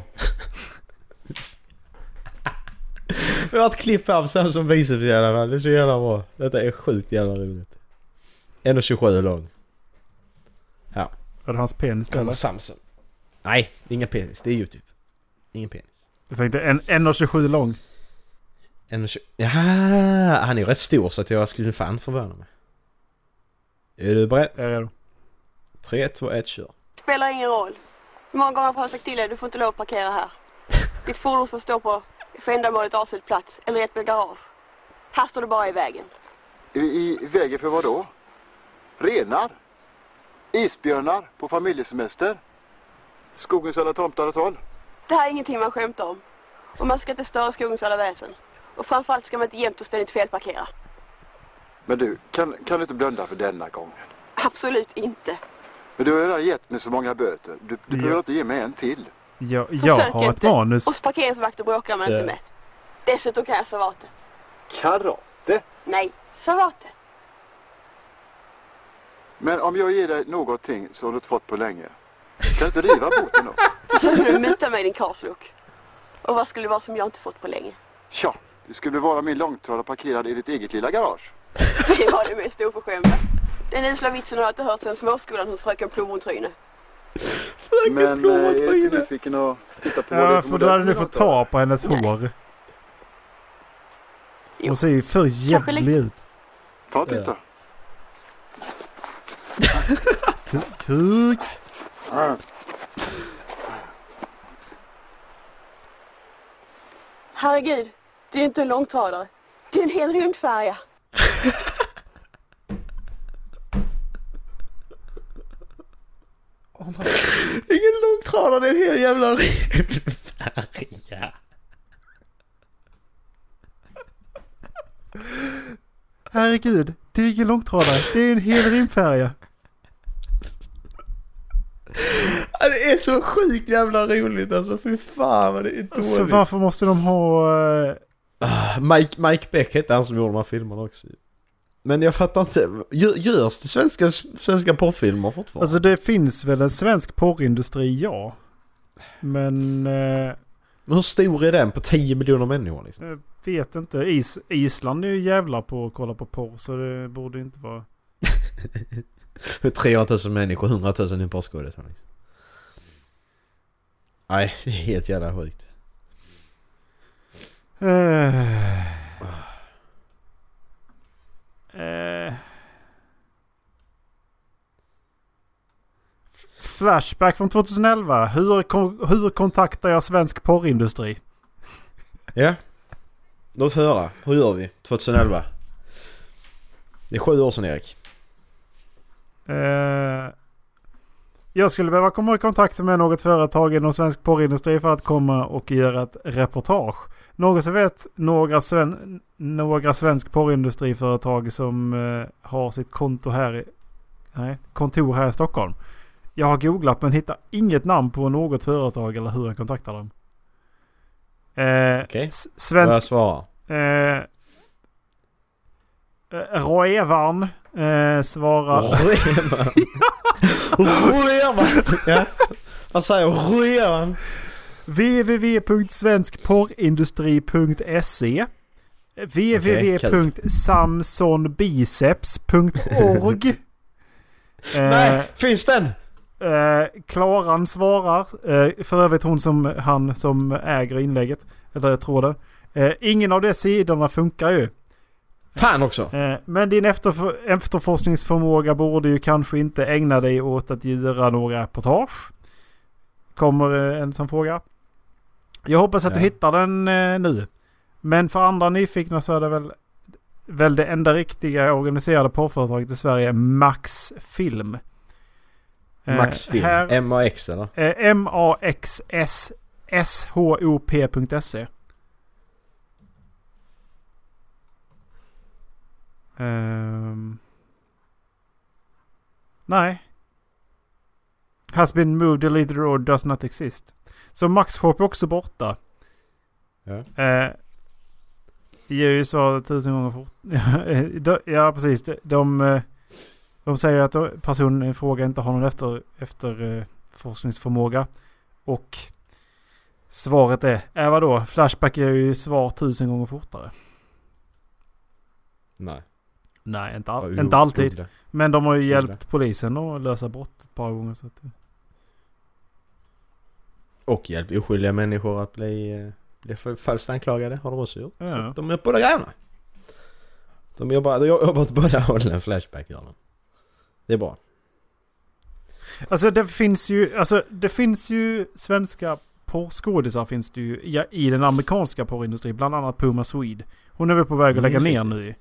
B: Vi har ett klipp här av Samson biceps i alla fall. Det är så jävla bra. Detta är sjukt jävla roligt. 1,27 lång.
A: Är det hans penis eller?
B: Samson. Nej, det är inga penis. Det är YouTube. Ingen penis.
A: Jag tänkte en 1,27 lång.
B: 1,20... Ja, han är ju rätt stor så att jag skulle fan förvåna mig. Är du beredd?
A: Jag är redo.
B: 3, 2, 1, kör.
C: spelar ingen roll. Hur många gånger har jag sagt till dig du får inte lov att parkera här? Ditt fordon får stå på för ändamålet avsedd plats eller i ett garage. Här står du bara i vägen.
D: I, I vägen för vad då? Renar? Isbjörnar på familjesemester? Skogens alla tomtar och troll?
C: Det här är ingenting man skämtar om. Och man ska inte störa skogens alla väsen. Och framförallt ska man inte jämt och ständigt felparkera.
D: Men du, kan, kan du inte blunda för denna gången?
C: Absolut inte.
D: Men du har redan gett mig så många böter. Du, du
A: Ja.
D: behöver inte ge mig en till.
A: Jag, jag
C: Försök
A: har ett
C: inte.
A: manus.
C: Och parkeringsvakter bråkar man
B: Ja.
C: inte med. Dessutom kan jag savate.
D: Karate?
C: Nej, savate.
D: Men om jag ger dig någonting som du inte fått på länge. Kan du inte riva boten då?
C: Försöker du muta mig din karslok? Och vad skulle det vara som jag inte fått på länge?
D: Tja, det skulle vara min långtradare parkerad i ditt eget lilla garage.
C: Det var det mest oförskämda. Den usla vitsen har jag inte hört sedan småskolan hos fröken Plommontryne.
D: Men eh, är du inte nyfiken att titta på
A: Ja,
D: är
A: för då hade ni fått ta på hennes hår. Hon ser ju för jävlig ut.
D: Ta och titta.
A: Ku- Kuk.
C: Herregud, det är ju inte en långtradare. Det är en hel rymdfärja.
B: Ingen långtradare, det är en hel jävla rymdfärja.
A: Herregud, det är ingen långtradare. Det är en hel rymdfärja.
B: Ja, Det är så sjukt jävla roligt alltså. Fy fan vad det är dåligt.
A: Så varför måste de ha... eh,
B: Mike, Mike Beck hette han som gjorde de här filmerna också. Men jag fattar inte. Gö- Görs det svenska, svenska porrfilmer fortfarande?
A: Alltså det finns väl en svensk porrindustri, ja. Men... Eh,
B: Men hur stor är den på 10 miljoner människor liksom?
A: jag vet inte. Is, Island är ju jävla på att kolla på porr så det borde inte vara...
B: 300 000 människor, 100 000 i porrskådisar liksom. Nej, det är helt jävla sjukt.
A: Eh, eh, Flashback från 2011. Hur, kon- hur kontaktar jag svensk porrindustri?
B: Ja. Låt oss höra. Hur gör vi 2011? Det är sju år sedan Erik.
A: Eh, jag skulle behöva komma i kontakt med något företag inom svensk porrindustri för att komma och göra ett reportage. Någon som vet några, sven, några svensk porrindustriföretag som eh, har sitt konto här i, nej, kontor här i Stockholm. Jag har googlat men hittar inget namn på något företag eller hur jag kontaktar dem. Eh,
B: Okej.
A: s-
B: Vad svarar?
A: Eh, Roevan eh, svarar...
B: Roevan. Roevan. Ja. Vad säger Roevan?
A: www.svenskporrindustri.se www.samsonbiceps.org
B: Nej,
A: eh,
B: finns den?
A: Eh, Klaran svarar, eh, för övrigt hon som, han som äger inlägget, eller tråden. Eh, ingen av de sidorna funkar ju.
B: Fan också.
A: Eh, Men din efterf- efterforskningsförmåga borde ju kanske inte ägna dig åt att göra några reportage. Kommer eh, en som fråga. Jag hoppas att du
B: Ja.
A: hittar den eh, nu. Men för andra nyfikna så är det väl, väl det enda riktiga organiserade porrföretaget i Sverige Max Film. Eh,
B: Max Film.
A: Här,
B: M-A-X eller?
A: eh, M-A-X-S S-H-O-P.se. Ehm. nej. Has been moved, deleted or does not exist. Så Maxshop är också borta.
B: Ja.
A: Eh, ger ju svaret tusen gånger fort. Ja, precis. De, de, eh, de säger att personen i fråga inte har någon efter, efter eh, forskningsförmåga. Och svaret är, äh, vadå? Flashback är ju svar tusen gånger fortare.
B: Nej.
A: Nej, inte, all,
B: Ja,
A: inte alltid. Men de har ju hjälpt polisen att lösa brott ett par gånger. Så att,
B: Och hjälp oskyldiga människor att bli, eh, bli falskt anklagade har de också gjort.
A: Ja.
B: Så de är på de grejerna. De jobbar, de jobbar åt båda hållen, Flashback gör de. Det är bra.
A: Alltså det finns ju, alltså det finns ju svenska porrskådisar finns det ju ja, i den amerikanska porrindustrin. Bland annat Puma Swede. Hon är väl på väg att
B: Mm,
A: lägga ner
B: finns det.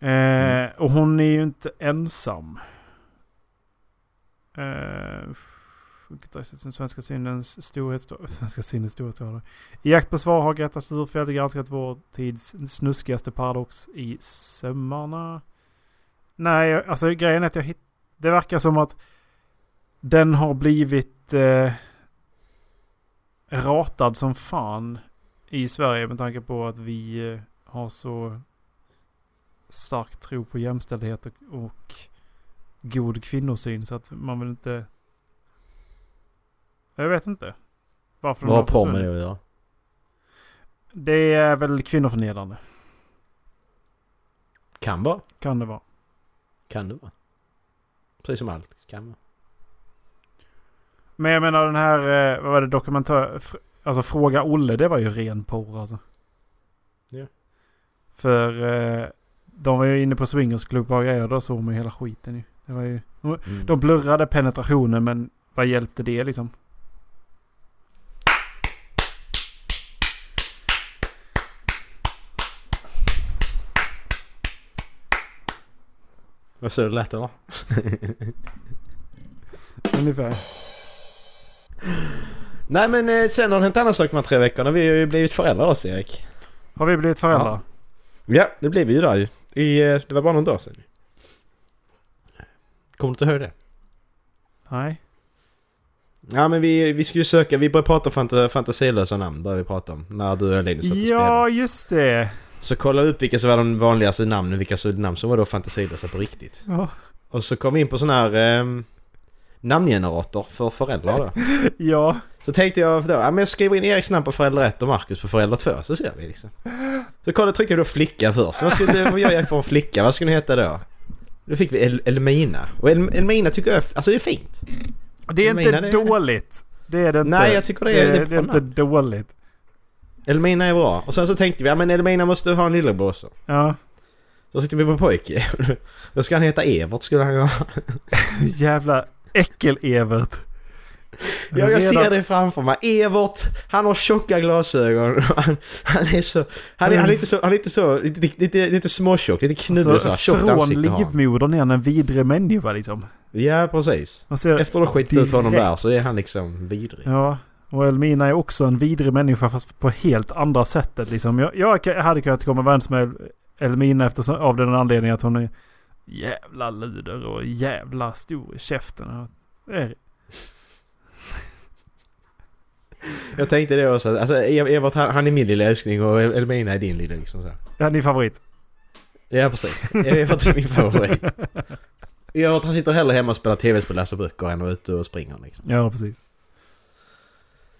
A: nu. Eh, Och hon är ju inte ensam. Eh, den svenska synens storhet... Svenska synens storhet. I jakt på svar har Greta Sturfeldt granskat vår tids snuskigaste paradox i sömmarna. Nej, alltså grejen är att jag hitt... Det verkar som att den har blivit eh, ratad som fan i Sverige med tanke på att vi eh, har så stark tro på jämställdhet och, och god kvinnosyn så att man vill inte... Jag vet inte. Varför
B: Vad har porr med det göra?
A: Det är väl kvinnoförnedrande.
B: Kan vara.
A: Kan det vara.
B: Kan det vara. Precis som allt kan vara.
A: Men jag menar den här, eh, vad var det, dokumentär... Alltså Fråga Olle, det var ju ren porr alltså.
B: Ja.
A: För eh, de var ju inne på swingersklubbar och grejer, då såg man ju hela skiten ju. Det var ju...
B: Mm.
A: De blurrade penetrationen men vad hjälpte det liksom?
B: Vad så det lät eller?
A: Ungefär.
B: Nej men eh, sen har det hänt annan sak de här tre veckorna. Vi har ju blivit föräldrar också Erik.
A: Har vi blivit föräldrar?
B: Ja, det blev vi ju där ju. I, eh, det var bara någon dag sedan. Kommer du inte ihåg det?
A: Nej.
B: Ja men vi, vi skulle ju söka, vi började prata fanta, fantasilösa namn började vi prata om. När du och Linus satt och
A: Ja,
B: spelade.
A: just det.
B: Så kollade vi upp vilka som var de vanligaste namnen, vilka namn som var då fantasilösa på riktigt.
A: Ja.
B: Och så kom vi in på sån här eh, namngenerator för föräldrar då.
A: ja.
B: Så tänkte jag då, ja men jag skriver in Eriks namn på förälder 1 och Marcus på förälder 2 så ser vi liksom. Så kollade, tryckte jag då flicka först. Vad, skulle, vad gör jag för en flicka? Vad ska hon heta då? Då fick vi El Elmina. Och El Elmina tycker jag, alltså det är fint.
A: Det är
B: Jag
A: inte
B: det.
A: dåligt. Det är det inte.
B: Nej, jag tycker det är-
A: det,
B: det är
A: det är inte dåligt.
B: Elmina är bra. Och sen så tänkte vi, ja men Elmina måste ha en lillebror också.
A: Ja.
B: Då sitter vi på pojke. Då ska han heta Evert skulle han göra.
A: Jävla äckel-Evert.
B: Ja, jag ser det framför mig. Evert, han har tjocka glasögon. Han, han är så... Han är, han är lite så... Han är lite så... Lite, lite, lite småtjock, lite knubbig så här. Tjockt
A: Alltså, från
B: ansikte han.
A: livmodern är han en vidrig människa liksom.
B: Ja, precis. Efter att ha skitit ut honom där så är han liksom vidrig.
A: Ja, och Elmina är också en vidrig människa fast på helt andra sättet liksom. Jag, jag hade kunnat komma överens med Elmina eftersom, av den anledningen att hon är jävla luder och jävla stor i käften. Är-
B: Jag tänkte det också. Alltså Ev- Evert han, är min lilla älskling och El- Elmina är din lilla liksom så.
A: Ja, din favorit.
B: Ja, precis. Evert är min favorit. Evert han sitter hellre hemma och spelar tv-spel, läser böcker än vara ute och springer liksom.
A: Ja, precis.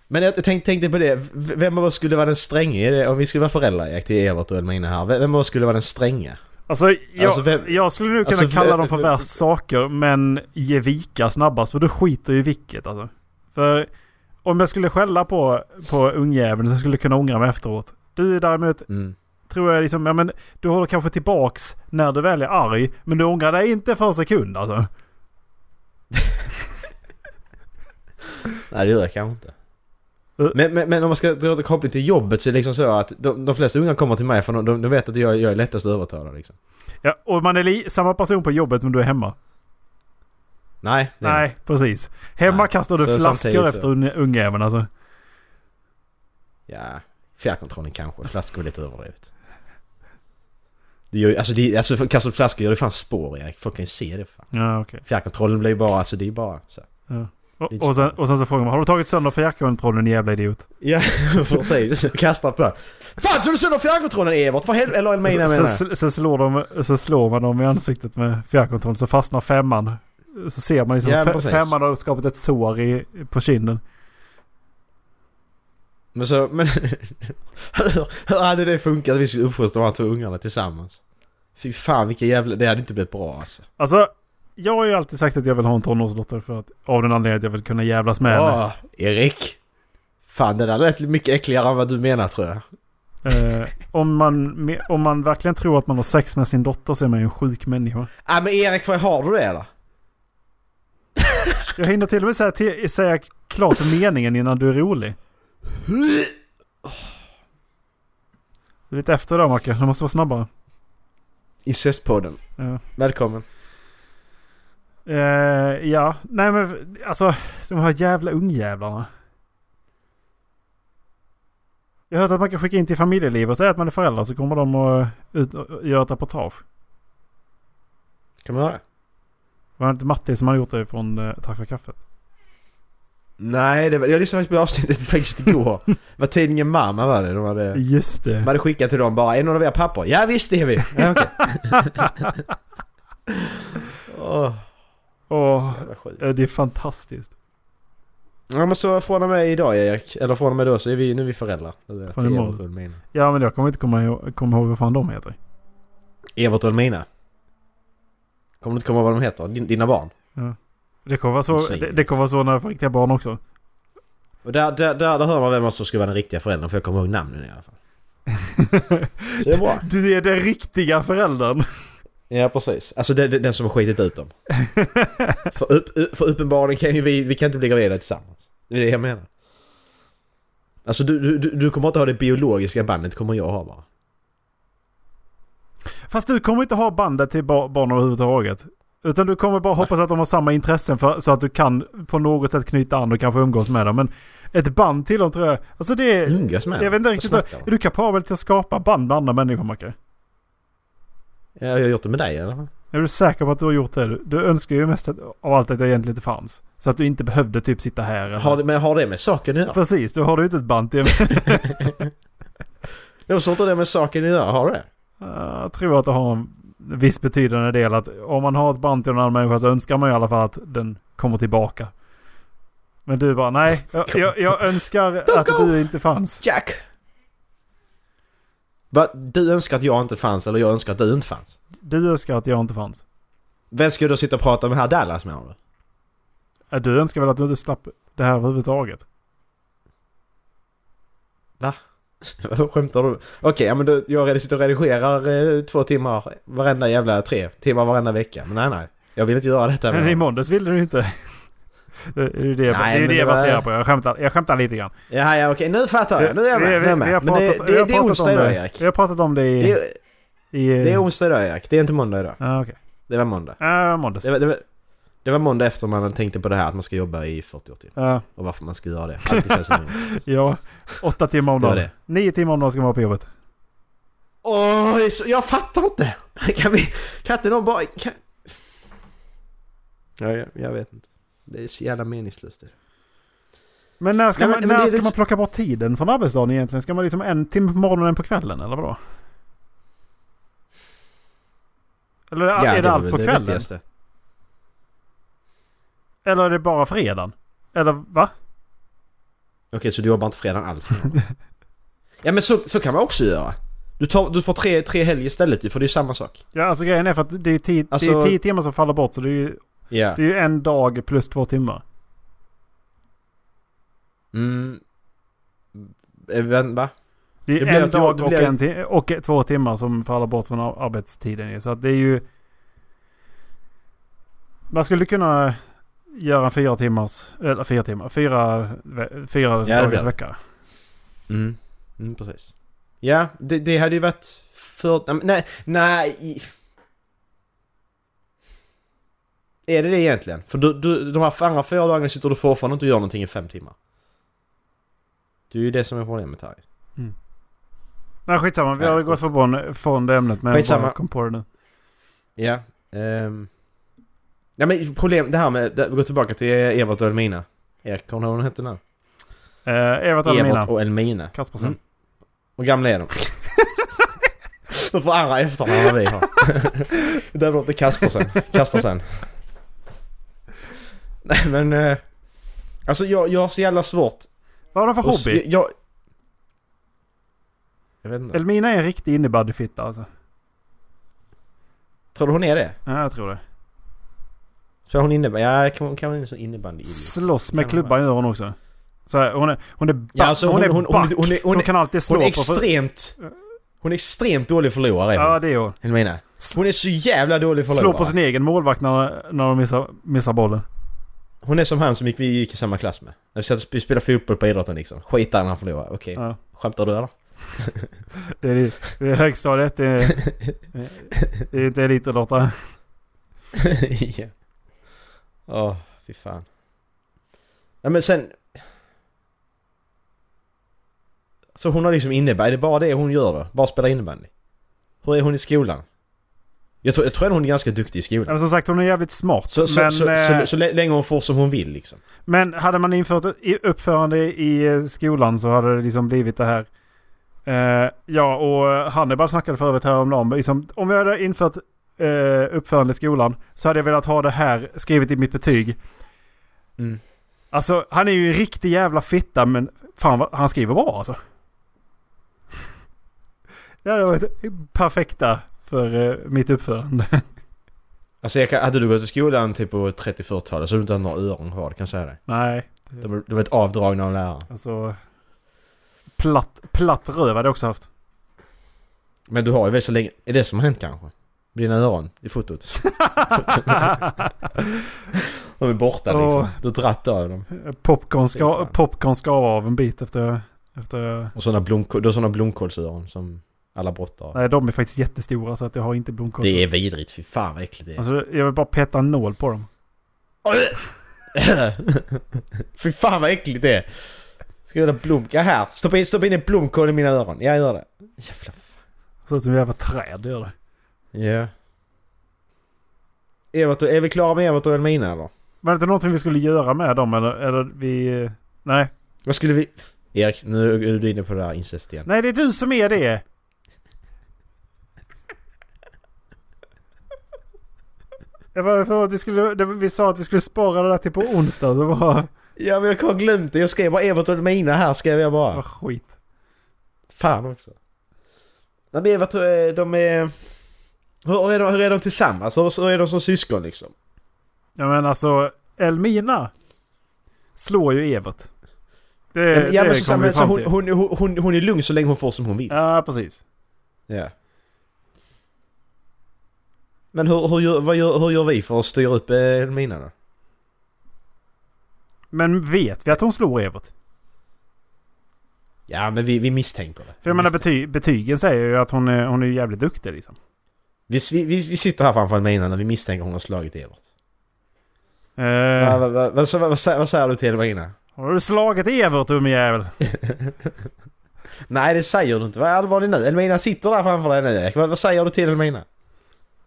B: Men jag tänkte, tänkte på det. Vem av oss skulle vara den stränge i det? Om vi skulle vara föräldrar till Evert och Elmina här. Vem av oss skulle vara den stränge?
A: Alltså, jag,
B: Alltså, vem-
A: jag skulle nu kunna
B: alltså,
A: kalla dem för värst saker, men ge vika snabbast. För då skiter ju i vilket alltså. För om jag skulle skälla på, på ungjäveln så skulle jag kunna ångra mig efteråt. Du däremot
B: Mm.
A: tror jag liksom, ja men du håller kanske tillbaks när du väl är arg. Men du ångrar dig inte för en sekund alltså.
B: Nej det gör jag kanske inte.
A: Uh.
B: Men, men, men om man ska dra koppling till jobbet så är det liksom så att de, de flesta unga kommer till mig för de, de, de vet att jag, jag är lättast att övertala liksom.
A: Ja, och man är li- samma person på jobbet men du är hemma.
B: Nej,
A: Nej, precis. Hemma
B: Nej.
A: kastar du
B: Så
A: flaskor efter un- ungjäveln alltså.
B: inte. Ja, fjärrkontrollen kanske. Flaskor är lite överdrivet. Det gör alltså, det, alltså kastar flaskor gör det fan spår Erik. Folk kan ju se det fan.
A: Ja, okej.
B: Fjärrkontrollen blir ju bara, alltså det är bara så.
A: Ja. Och, sen,
B: så.
A: och sen så frågar man, har du tagit sönder fjärrkontrollen jävla idiot?
B: Ja, precis. Kastar på. Fan tog du sönder fjärrkontrollen Evert? För helvete. Eller Elmina menar
A: Sen, sen, slår de, så slår man dem i ansiktet med fjärrkontrollen så fastnar femman. Så ser man liksom
B: Ja,
A: femman har skapat ett sår i, på kinden.
B: Men så, men... hur, hur hade det funkat att vi skulle uppfostra de här två ungarna tillsammans? Fy fan vilka jävla... Det hade inte blivit bra alltså.
A: Alltså, jag har ju alltid sagt att jag vill ha en tonårsdotter för att, av den anledningen att jag vill kunna jävlas med henne.
B: Åh, Erik! Fan det där lät mycket äckligare än vad du menar tror jag.
A: Eh, om, man, om man verkligen tror att man har sex med sin dotter så är man ju en sjuk människa.
B: Ah, men Erik, vad har du det eller?
A: Jag hinner till och med säga, till, säga klart meningen innan du är rolig. Lite efter då Macke, du måste vara snabbare.
B: Incestpodden.
A: Ja.
B: Välkommen.
A: Eh, ja, nej men alltså de här jävla ungjävlarna. Jag har hört att man kan skicka in till familjeliv och säga att man är förälder så kommer de att ut och göra ett reportage.
B: Kan man göra det?
A: Var det inte Matti som har gjort det från eh, Tack för kaffet?
B: Nej, det var, jag lyssnade faktiskt på avsnittet faktiskt igår. Det var tidningen Mamma var det. De hade,
A: Just
B: de
A: det.
B: hade skickat till dem bara, är någon av er pappor? Ja visst det är vi! Ja, okej. Åh,
A: Åh, det är fantastiskt.
B: Ja men så från och med idag Erik, eller från och med då så är vi, nu är vi föräldrar.
A: Från imorgon.
B: Elmina.
A: Ja men jag kommer inte komma ihåg, komma ihåg vad fan de heter.
B: Evert och Elmina. Kommer du inte komma ihåg vad de heter? Din, dina barn?
A: Det kommer vara så, det, det kommer vara så när jag får riktiga barn också.
B: Och där, där, där, där hör man vem som ska vara den riktiga föräldern för jag kommer ihåg namnen i alla fall. Det är bra.
A: Du är den riktiga föräldern.
B: Ja precis. Alltså det, den som har skitit ut dem. för, upp, för uppenbarligen kan ju vi, vi kan inte bli gravida tillsammans. Det är det jag menar. Alltså du, du, du- kommer inte ha det biologiska bandet, det kommer jag ha bara.
A: Fast du kommer inte ha bandet till ba- barn överhuvudtaget. Utan du kommer bara hoppas att de har samma intressen för, så att du kan på något sätt knyta an och kanske umgås med dem. Men ett band till dem tror jag... Alltså det är...
B: Umgås med
A: Jag vet inte riktigt. Är
B: du?
A: du kapabel till att skapa band med andra människor Macke?
B: Ja, jag har gjort det med dig i alla fall.
A: Är du säker på att du har gjort det? Du, önskar ju mest att- av allt att jag egentligen inte fanns. Så att du inte behövde typ sitta här. Eller?
B: Har det, men har det med saken att göra?
A: Precis, då har du inte ett band till.
B: Jag förstår inte det med saken att göra, har du det?
A: Jag tror att det har en viss betydande del att om man har ett band till en annan människa så önskar man i alla fall att den kommer tillbaka. Men du bara nej, jag, jag, jag önskar att du inte fanns.
B: Jack! Va, du önskar att jag inte fanns eller jag önskar att du inte fanns?
A: Du önskar att jag inte fanns.
B: Vem ska du då sitta och prata med här Dallas med du?
A: Du önskar väl att du inte slapp det här överhuvudtaget?
B: Vad Skämtar du? Okej, ja, men då, jag sitter och redigerar eh, två timmar varenda jävla tre timmar varenda vecka. Men nej, nej. Jag vill inte göra detta
A: Men i måndags ville du inte. Det är ju det,
B: Nej,
A: det, är det jag
B: var-
A: baserar på. Jag skämtar, jag skämtar lite grann.
B: Ja, ja, okej. Nu fattar jag. Nu är jag med. Är jag med.
A: vi har
B: Men det,
A: pratat- vi
B: det, det är
A: pratat
B: onsdag idag. Erik.
A: Vi har pratat om det i... I
B: det är onsdag idag, Erik. Det är inte måndag idag.
A: Ja, okej.
B: Det var måndag.
A: Ja, måndags.
B: Det var, det, var, det var måndag efter man tänkte på det här att man ska jobba i 40 år till.
A: Ja,
B: Och varför man ska göra det. Alltid känns som
A: ja, åtta timmar om dagen. Nio timmar om dagen ska man vara på jobbet.
B: Åh, så, jag fattar inte! Kan vi... Kan inte någon bara... Kan... Ja, jag, jag vet inte. Det är så jävla meningslöst det.
A: Men när ska,
B: Nej,
A: man,
B: men- men
A: när
B: det är
A: ska
B: lite-
A: man plocka bort tiden från arbetsdagen egentligen? Ska man liksom en timme på morgonen en på kvällen eller vadå? Eller är
B: Ja,
A: det,
B: var
A: allt på
B: det
A: kvällen?
B: viktigaste.
A: Eller är det bara fredagen? Eller va?
B: Okej, så du jobbar inte fredag alls? ja men så, så kan man också göra. Du, tar, du får tre, tre helger istället ju, för det är samma sak.
A: Ja alltså grejen är för att det är tio, det är
B: Alltså-
A: tio timmar som faller bort så det är ju,
B: Ja.
A: det är ju en dag plus två timmar.
B: Mm. Eh, Va?
A: Det är
B: Det blir
A: en dag och, en ti- och två timmar som faller bort från ar- arbetstiden. Så att det är ju... Man skulle kunna göra en fyra timmars... Eller fyra timmar. Fyra, fyra
B: blir
A: dagars vecka.
B: Mm. Mm, precis. Ja, det, det hade ju varit för... nej, Nej, nej... i- Är det det egentligen? För du, du, de här andra fyra dagarna sitter du fortfarande inte och gör någonting i fem timmar. Det är ju det som är problemet här.
A: Nej skitsamma, vi har gått från, från det ämnet men jag
B: Skitsamma.
A: bara kom på det nu.
B: Ja. Um, ja men problem, det här med, det, vi går tillbaka till Evert och Elmina. Erik, kommer du ihåg vad hon hette nu?
A: Uh, Evert och Elmina.
B: Evert och Elmina.
A: Kaspersen.
B: Mm. Hur gamla är de? de får andra efternamn än vi har. det låter Kaspersen. Kaspersen. Nej men... eh, alltså jag, jag har så jävla svårt.
A: Vad har de för hobby?
B: Jag, jag vet inte.
A: Elmina är en riktig innebandyfitta alltså.
B: Tror du hon är det?
A: Ja, jag tror det.
B: Så hon innebär... Ja, kan, kan vara en sån innebandy
A: Slåss med klubban gör hon också. Så här, hon är, hon är back,
B: Ja, alltså
A: hon,
B: hon-
A: är
B: hon-
A: back
B: hon- hon hon är-
A: kan alltid slå
B: Hon är
A: på...
B: extremt... Hon är extremt dålig förlorare hon.
A: Ja, det är hon.
B: Elmina. Hon är så jävla dålig förlorare.
A: Slå på sin egen målvakt när, när de missar, missar bollen.
B: Hon är som han som gick, vi gick i samma klass med. När vi satt och spelade fotboll på idrotten liksom. Skitar när han förlorar. Okej.
A: Ja.
B: Skämtar du eller?
A: Det är, det är högstadiet. Det är, det är inte elitidrottare.
B: ja. Åh, fy fan. Ja men sen... Så hon har liksom innebandy, det är bara det hon gör då? Bara spela innebandy? Hur är hon i skolan? Jag tror, jag tror att hon är ganska duktig i skolan.
A: Men som sagt hon är jävligt smart.
B: Så, så,
A: men,
B: så,
A: eh,
B: så, så, länge hon får som hon vill liksom.
A: men hade man infört ett uppförande i eh, skolan så hade det liksom blivit det här. Eh, ja, och Hannibal snackade för övrigt häromdagen. Liksom, om vi hade infört eh, uppförande i skolan så hade jag velat ha det här skrivet i mitt betyg.
B: Mm.
A: Alltså, han är ju en riktig jävla fitta men fan vad, han skriver bra alltså. Ja, det var perfekta för eh, mitt uppförande.
B: Alltså jag kan, hade du gått i skolan typ på 30-40-talet så hade du inte haft några öron kvar, det kan jag säga dig.
A: Nej.
B: De var ett avdragna av läraren.
A: Alltså... Platt, platt röv hade jag också haft.
B: Men du har ju väl så länge... Är det som har hänt kanske? Med dina öron i fotot? De är borta liksom.
A: Åh.
B: Du har dratt av dem.
A: Popcorn, ska, popcorn skav av en bit efter... efter
B: Och sådana blomkål, du har såna blomkålsöron som alla brottar har.
A: nej, de är faktiskt jättestora så att jag har inte blomkål.
B: Det är vidrigt, fy fan vad äckligt det är.
A: Alltså, jag vill bara peta en nål på dem.
B: fy fan vad äckligt det är. Ska jag göra blomka här? Stoppa in, stoppa in en blomkål i mina öron. Jag gör det. Jävla fan.
A: Så som ett jävla träd det gör det.
B: Ja. Evert och, är vi klara med Evert och Elmina eller?
A: Var det inte någonting vi skulle göra med dem eller, eller vi... Nej.
B: Vad skulle vi... Erik, nu är du inne på det där incest igen.
A: Nej, det är du som är det! Jag var för att vi skulle... Vi sa att vi skulle spara det där till på onsdag. Det var...
B: Ja men jag har glömt det. Jag skrev bara Evert och Elmina här skrev jag bara.
A: Vad skit.
B: Fan också. Nej men Evert, de är... Hur är de, hur är de tillsammans? Hur, är de som syskon liksom?
A: Ja men alltså, Elmina slår ju Evert. Det,
B: ja
A: det
B: men, så, men, så hon, hon, hon, hon är lugn så länge hon får som hon vill.
A: Ja, precis.
B: Ja. Men hur, hur, vad gör, hur gör vi för att styra upp eh, Elmina då?
A: Men vet vi att hon slår Evert?
B: Ja men vi, vi misstänker det.
A: För jag menar bety betygen säger ju att hon är, hon är jävligt duktig liksom.
B: vi, vi, vi, sitter här framför Elmina när vi misstänker att hon har slagit Evert.
A: Eh,
B: Vad, vad, vad, vad, vad, vad, säger- du till Elmina?
A: har du slagit Evert ungjävel?
B: Nej det säger du inte. Vad är allvarligt nu? Elmina sitter där framför dig nu Erik. Vad, vad säger du till Elmina?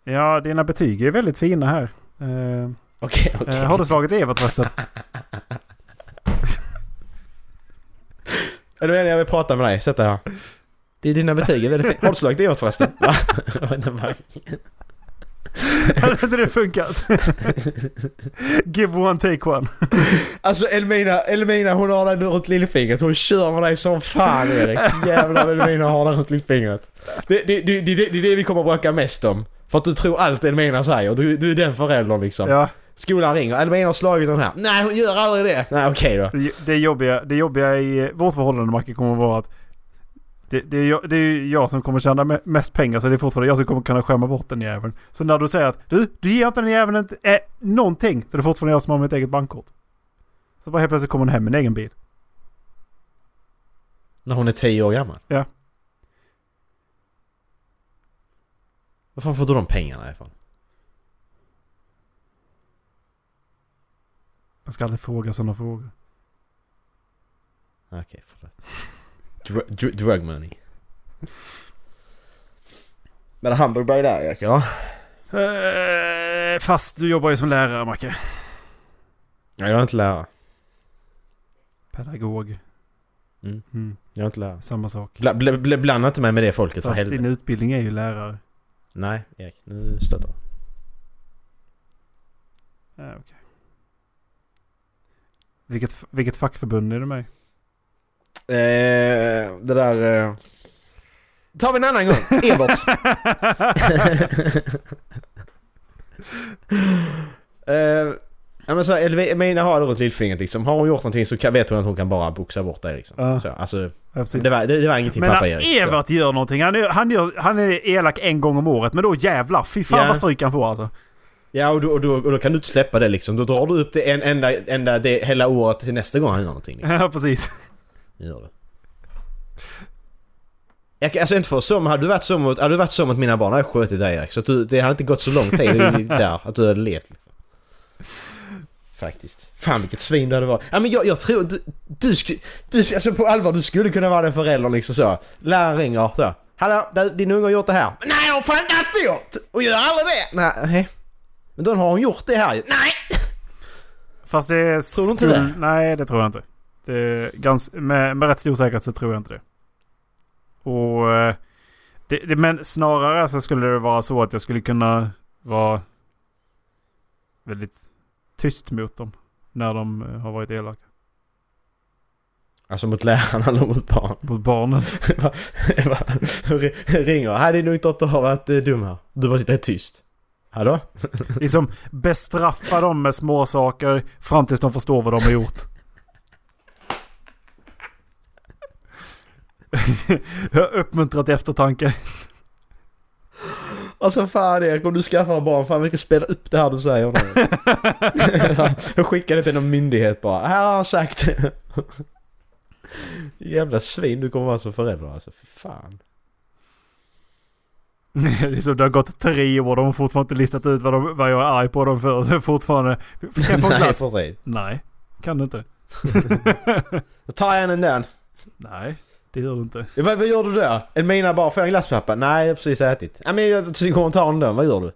A: Ja, dina betyg är väldigt fina här. Eh,
B: okej.
A: eh, har du slagit Evert förresten?
B: Elmina jag vill prata med dig. Sätt dig här. Det är dina betyg är väldigt fint. Har du slagit Evert förresten? Va?
A: Hade inte det funkat? Give one, take one.
B: Alltså Elmina, Elmina hon har nu runt lillfingret. Hon kör med dig som fan Erik. Jävlar Elmina har dig runt lillfingret. Det, det, det, det, det är det vi kommer att bråka mest om. För att du tror allt Elmina säger. Du, du är den föräldern liksom.
A: Ja,
B: Skolan ringer. Elmina har slagit den här. Nej hon gör aldrig det. Nej okej då.
A: det, det, jobbiga, det jobbiga i vårt förhållande Macke kommer att vara att det, det, är jag, det är jag som kommer tjäna me- mest pengar så det är fortfarande jag som kommer kunna skämma bort den jäveln. Så när du säger att du, du ger inte den jäveln äh, någonting så det är fortfarande jag som har mitt eget bankkort. Så bara helt plötsligt kommer hon hem med en egen bil.
B: När hon är 10 år gammal.
A: Ja.
B: Var fan får du de pengarna ifrån?
A: Man ska aldrig fråga sådana frågor.
B: Okej, förlåt. Dr- dr- drug money. Men hamburgare där Erik, ja?
A: Eh, fast du jobbar ju som lärare Macke.
B: Nej, jag är inte lärare.
A: Pedagog.
B: Mm.
A: Mm,
B: Jag är inte lärare.
A: samma sak.
B: Bla, bla, bla, blanda inte mig med det folket för
A: Fast
B: helvete.
A: din utbildning är ju lärare.
B: Nej, Erik. Nu slutar
A: Ja, okej. Vilket, vilket fackförbund är du med i?
B: eh, Det där... Eh... tar vi en annan gång. Ebert. eh, ja, men så Elmina har runt lillfingret liksom. Har hon gjort någonting så kan, vet hon att hon kan bara boxa bort det liksom.
A: Ja.
B: Så, alltså,
A: Ja,
B: det var, det, det var ingenting
A: Men
B: pappa Erik. så.
A: Evert gör någonting, han är, han, gör, han är elak en gång om året, men då jävlar, fy fan
B: Ja.
A: vad stryk han får alltså.
B: Ja och då, och, då, och då kan du inte släppa det liksom. Då drar du upp det en enda, enda det, hela året till nästa gång han gör någonting. Liksom.
A: Ja, precis.
B: Gör det. Jag, alltså inte för men hade du varit så mot, hade du varit så mot mina barn hade jag skjutit dig Erik. Så att du, det hade inte gått så lång tid där att du hade levt. Liksom. Faktiskt. Fan vilket svin du hade varit. Ja men jag, jag tror du, du, du, alltså på allvar du skulle kunna vara den föräldern liksom så. Läraren ringer så. Hallå, din unge har gjort det här. Nej, hon har fan inte gjort! Och gör aldrig det! Nej, nej. Men då har hon gjort det här. Nej!
A: Fast det är...
B: Tror du inte det?
A: Nej, det tror jag inte. Det är gans, med, med rätt stor säkerhet så tror jag inte det. Och... eh, Det, det, men snarare så skulle det vara så att jag skulle kunna vara väldigt tyst mot dem. När de eh, har varit elaka.
B: Alltså mot lärarna eller mot barn.
A: Mot barnen.
B: ringer. Här din dotter har varit dum här. Du bara sitter helt tyst. Hallå?
A: Liksom bestraffa dem med små saker fram tills de förstår vad de har gjort. Jag har uppmuntrat eftertanke.
B: Alltså fan Erik, om du skaffar barn, fan vi ska spela upp det här du säger nu. Jag skickar det till någon myndighet bara. Här har han sagt. Jävla svin du kommer vara som förälder alltså. Fy fan.
A: liksom, det har gått tre år och de har fortfarande inte listat ut vad, de, vad jag är arg på dem för. Och så fortfarande... Kan jag få
B: Nej,
A: glass?
B: precis.
A: Nej, kan du inte.
B: Då tar jag en den.
A: Nej, det gör du inte.
B: Ja, Vad, vad gör du där? Elmina bara, får jag en glass pappa? Nej, jag har precis ätit. Ja, men jag går och tar en då. Vad gör du?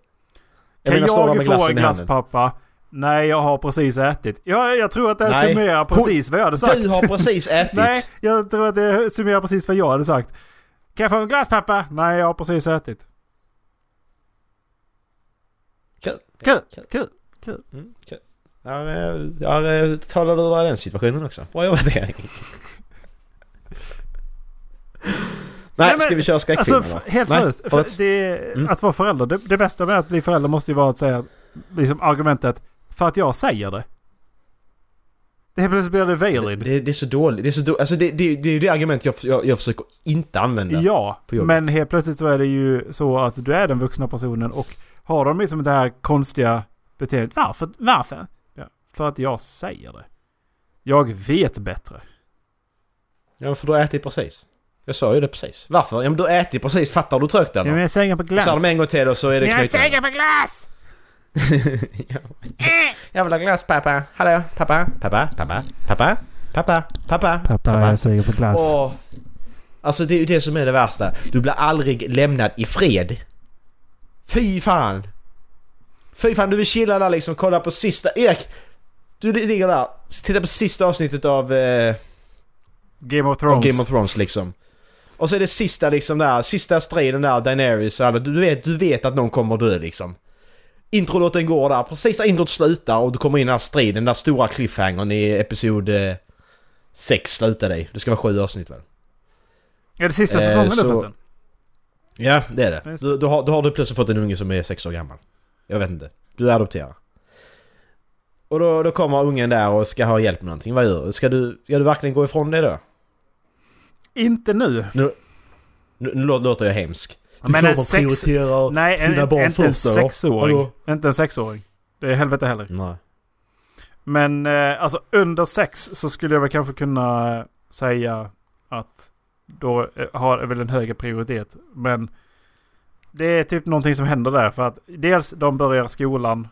A: Kan
B: där
A: jag få en
B: i
A: glass
B: handen.
A: pappa? Nej, jag har precis ätit. Ja, jag tror att det
B: Nej.
A: summerar precis vad jag hade sagt.
B: Du har precis ätit.
A: Nej, jag tror att det summerar precis vad jag hade sagt. Kan jag få en glass pappa? Nej, jag har precis ätit.
B: Kul.
A: Kul,
B: Kul.
A: kul.
B: Mm, kul. Jag har, eh, jag talat ur den situationen också. Bra jobbat Erik. Nej,
A: Nej, men,
B: ska vi köra skräckfilm
A: Alltså, helt seriöst.
B: Mm.
A: Att vara förälder, det, det bästa med att bli förälder måste ju vara att säga liksom argumentet för att jag säger det. Det helt plötsligt blir det valid.
B: Det, det är så dåligt. Det är så dåligt. Alltså det, det, det är ju det argument jag, jag, jag försöker inte använda.
A: Ja, men helt plötsligt så är det ju så att du är den vuxna personen och har de liksom det här konstiga beteendet. Varför? Varför? Ja, för att jag säger det. Jag vet bättre.
B: Ja, för du har ätit precis. Jag sa ju det precis. Varför? Ja, men du ätit precis. Fattar du trögt
A: Ja,
B: eller?
A: men jag säger på glass.
B: Sa de en gång till och så är det
A: Men jag
B: knytnäve.
A: säger på glass!
B: ja. Jag vill ha glass pappa. Hallå? Pappa? Pappa? Pappa? Pappa? Pappa? Pappa?
A: Pappa, jag säger på glass.
B: Åh. Alltså det är ju det som är det värsta. Du blir aldrig lämnad i fred. Fy fan. Fy fan, du vill chilla där liksom, kolla på sista... Erik! Du ligger där, titta på sista avsnittet av, eh,
A: Game of
B: av
A: Thrones.
B: Game of Thrones liksom. Och så är det sista liksom där, sista striden där, Daenerys och alla. Du vet, du vet att någon kommer dö liksom. Introlåten går där, precis när introt slutar och du kommer in i den här striden, den där stora cliffhangern i episod 6 slutar det Det ska vara sju avsnitt väl?
A: Är det sista
B: Eh,
A: säsongen nu
B: så-
A: förresten?
B: Ja, det är det. Då, då, har, då har du plötsligt fått en unge som är sex år gammal. Jag vet inte. Du adopterar. Och då, då kommer ungen där och ska ha hjälp med någonting. Vad gör du? Ska du, ska du verkligen gå ifrån det då?
A: Inte nu.
B: Nu, nu, nu lå- låter jag hemsk.
A: Men en sex... Nej, en,
B: sina barn
A: inte en
B: först, eller?
A: sexåring.
B: Hallå?
A: Inte en sexåring. Det är helvete heller.
B: Nej.
A: Men eh, alltså under sex så skulle jag väl kanske kunna säga att då eh, har väl en högre prioritet. Men det är typ någonting som händer där. För att dels de börjar skolan.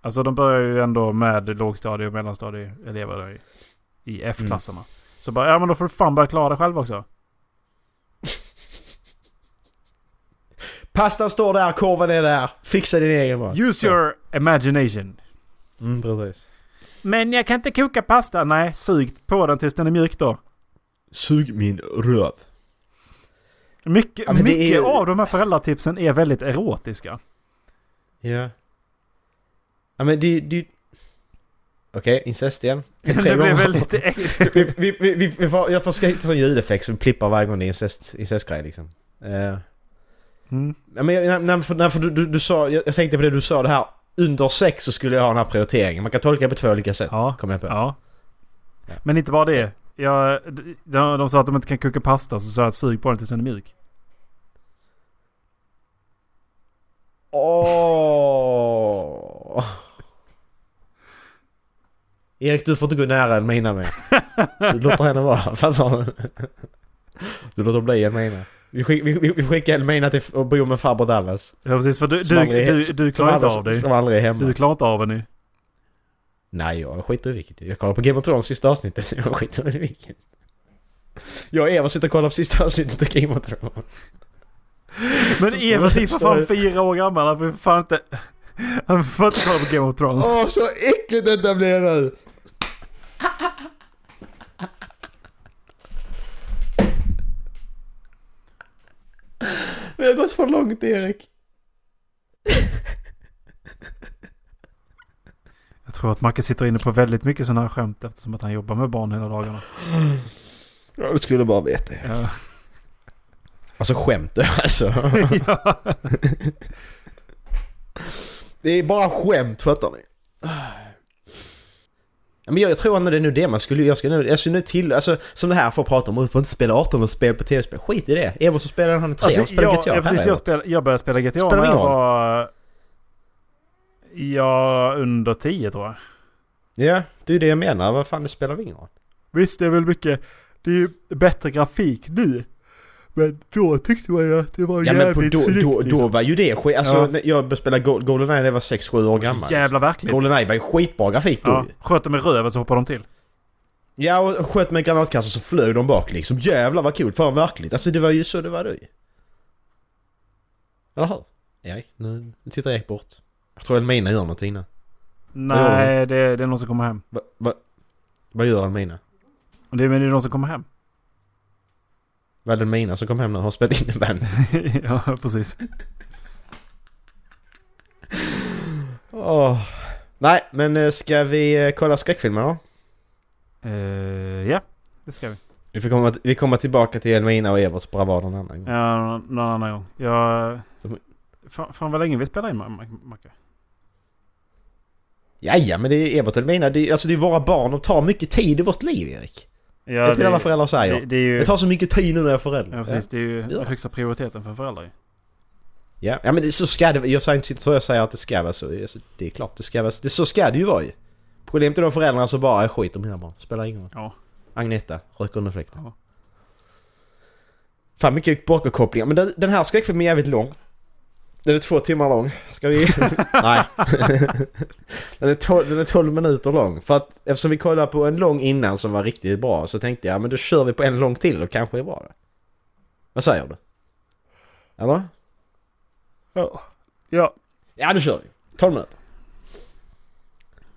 A: Alltså de börjar ju ändå med lågstadie och mellanstadieelever i, i F-klasserna. Så bara, ja men då får du fan börja klara dig själv också.
B: Pastan står där, korven är där. Fixa din egen mat.
A: Use your imagination.
B: Mm, precis.
A: Men jag kan inte koka pasta. Nej, sug på den tills den är mjuk då.
B: Sug min röv.
A: Mycket,
B: Ja,
A: mycket
B: är-
A: av de här föräldratipsen är väldigt erotiska.
B: Ja. Ja men det... det... Okej, incest igen.
A: det
B: gånger.
A: väldigt...
B: vi, vi, vi, vi, vi får, jag får ska hitta sån ljudeffekt som plippar varje gång det är incest, incestgrej liksom. Uh,
A: Mm.
B: ja, men jag, för, för du, du, du sa, jag, tänkte på det du sa det här. Under sex så skulle jag ha den här prioriteringen. Man kan tolka det på två olika sätt.
A: Ja.
B: Kommer jag på.
A: Ja. Men inte bara det. Jag, de, de sa att de inte kan koka pasta så sa jag att sug på den tills den är mjuk.
B: Åh! Erik du får inte gå nära Elmina med. Du låter henne vara. Fattar du? Du låter bli Elmina. Vi, skick, vi, vi, skickar Elmina till och bor med farbror Dallas.
A: Ja precis för du, du,
B: aldrig-
A: du, du klarar inte av dig.
B: Som aldrig är hemma.
A: Du klarar inte av henne.
B: Nej, jag skiter i vilket. Jag kollar på Game of Thrones sista avsnittet. Jag skiter i vilket. Jag och Eva sitter och kollar på sista avsnittet av Game of Thrones.
A: Men
B: Så det-
A: är för fan fyra år gammal. Han får fan inte... Han får inte kolla på Game of Thrones.
B: Åh, så äckligt detta blir nu! Har gått för långt, Erik.
A: Jag tror att Macke sitter inne på väldigt mycket sådana här skämt eftersom att han jobbar med barn hela dagarna.
B: Ja, du skulle bara veta.
A: Ja.
B: Alltså skämt alltså.
A: ja.
B: Det är bara skämt, fattar ni? Men jag, jag tror ändå det är nu det man skulle... Jag ska nu, jag ska nu till... Alltså som det här får prata om, du får inte spela 18 spel på tv-spel. Skit i det. Evert som spelar han är tre,
A: Alltså,
B: han spelar
A: jag,
B: GTA.
A: ja, precis, jag, spel, jag började spela GTA
B: Spelar
A: när jag var... Ja, under 10 tror jag.
B: Ja, det är det jag menar. Vad fan, det spelar ingen roll.
A: Visst, det är väl mycket... Det är ju bättre grafik nu. Men då tyckte man ju att det var
B: Ja men på,
A: jävligt
B: då,
A: snyggt
B: då, då
A: liksom.
B: var ju det skit. Alltså
A: Ja.
B: jag började spela Go- Goldeneye när jag var 6-7 år gammal.
A: Jävla verkligt.
B: Goldeneye var ju skitbra grafik då
A: Ja, sköt dem i röven så hoppar de till.
B: Ja och sköt med granatkastare så flög de bak liksom. Jävlar vad kul, fan vad märkligt. Alltså det var ju så det var då ju. Eller hur? Erik, nu tittar Erik bort. Jag tror Elmina gör någonting nu.
A: Nej, det, det är någon som kommer hem.
B: Va, va, vad gör Elmina?
A: Och Det är, men det är någon som kommer hem.
B: Vad är det Elmina som kom hem nu har spelat in en band?
A: ja, precis.
B: Åh. Nej men eh, ska vi eh, kolla skräckfilmer då?
A: Eh, ja, det ska vi.
B: Vi, får komma, vi kommer tillbaka till Elmina och Everts bravad någon annan gång.
A: Ja, någon, annan gång. Jag...
B: De-
A: Fan, fan vad länge vi spelar in, Ma- Ma- Macke.
B: Ja, ja men det är Evert och Elmina, det alltså det är våra barn, de tar mycket tid i vårt liv Erik.
A: Ja,
B: det är det alla föräldrar säger.
A: det, det ju...
B: Det tar så mycket tid nu när jag är förälder.
A: Ja, precis. Det är ju
B: Ja.
A: högsta prioriteten för föräldrar.
B: Ja, ja men det, så ska det Jag säger inte så jag säger att det ska vara så. Alltså, Det är klart det ska vara så. Det, så ska det ju vara ju. Problemet är de föräldrarna som bara är skit om mina barn. Spelar ingen roll.
A: Ja.
B: Agneta, rök under fläkten.
A: Ja.
B: Fan mycket bakåtkopplingar. Men den, den här skräckfilmen är jävligt lång. Den är två timmar lång. Ska vi... Nej. den, är tolv, den är 12 minuter lång. För att eftersom vi kollade på en lång innan som var riktigt bra så tänkte jag men då kör vi på en lång till och kanske är bra det. Vad säger du? Eller?
A: Ja. Ja.
B: Ja, då kör vi. 12 minuter.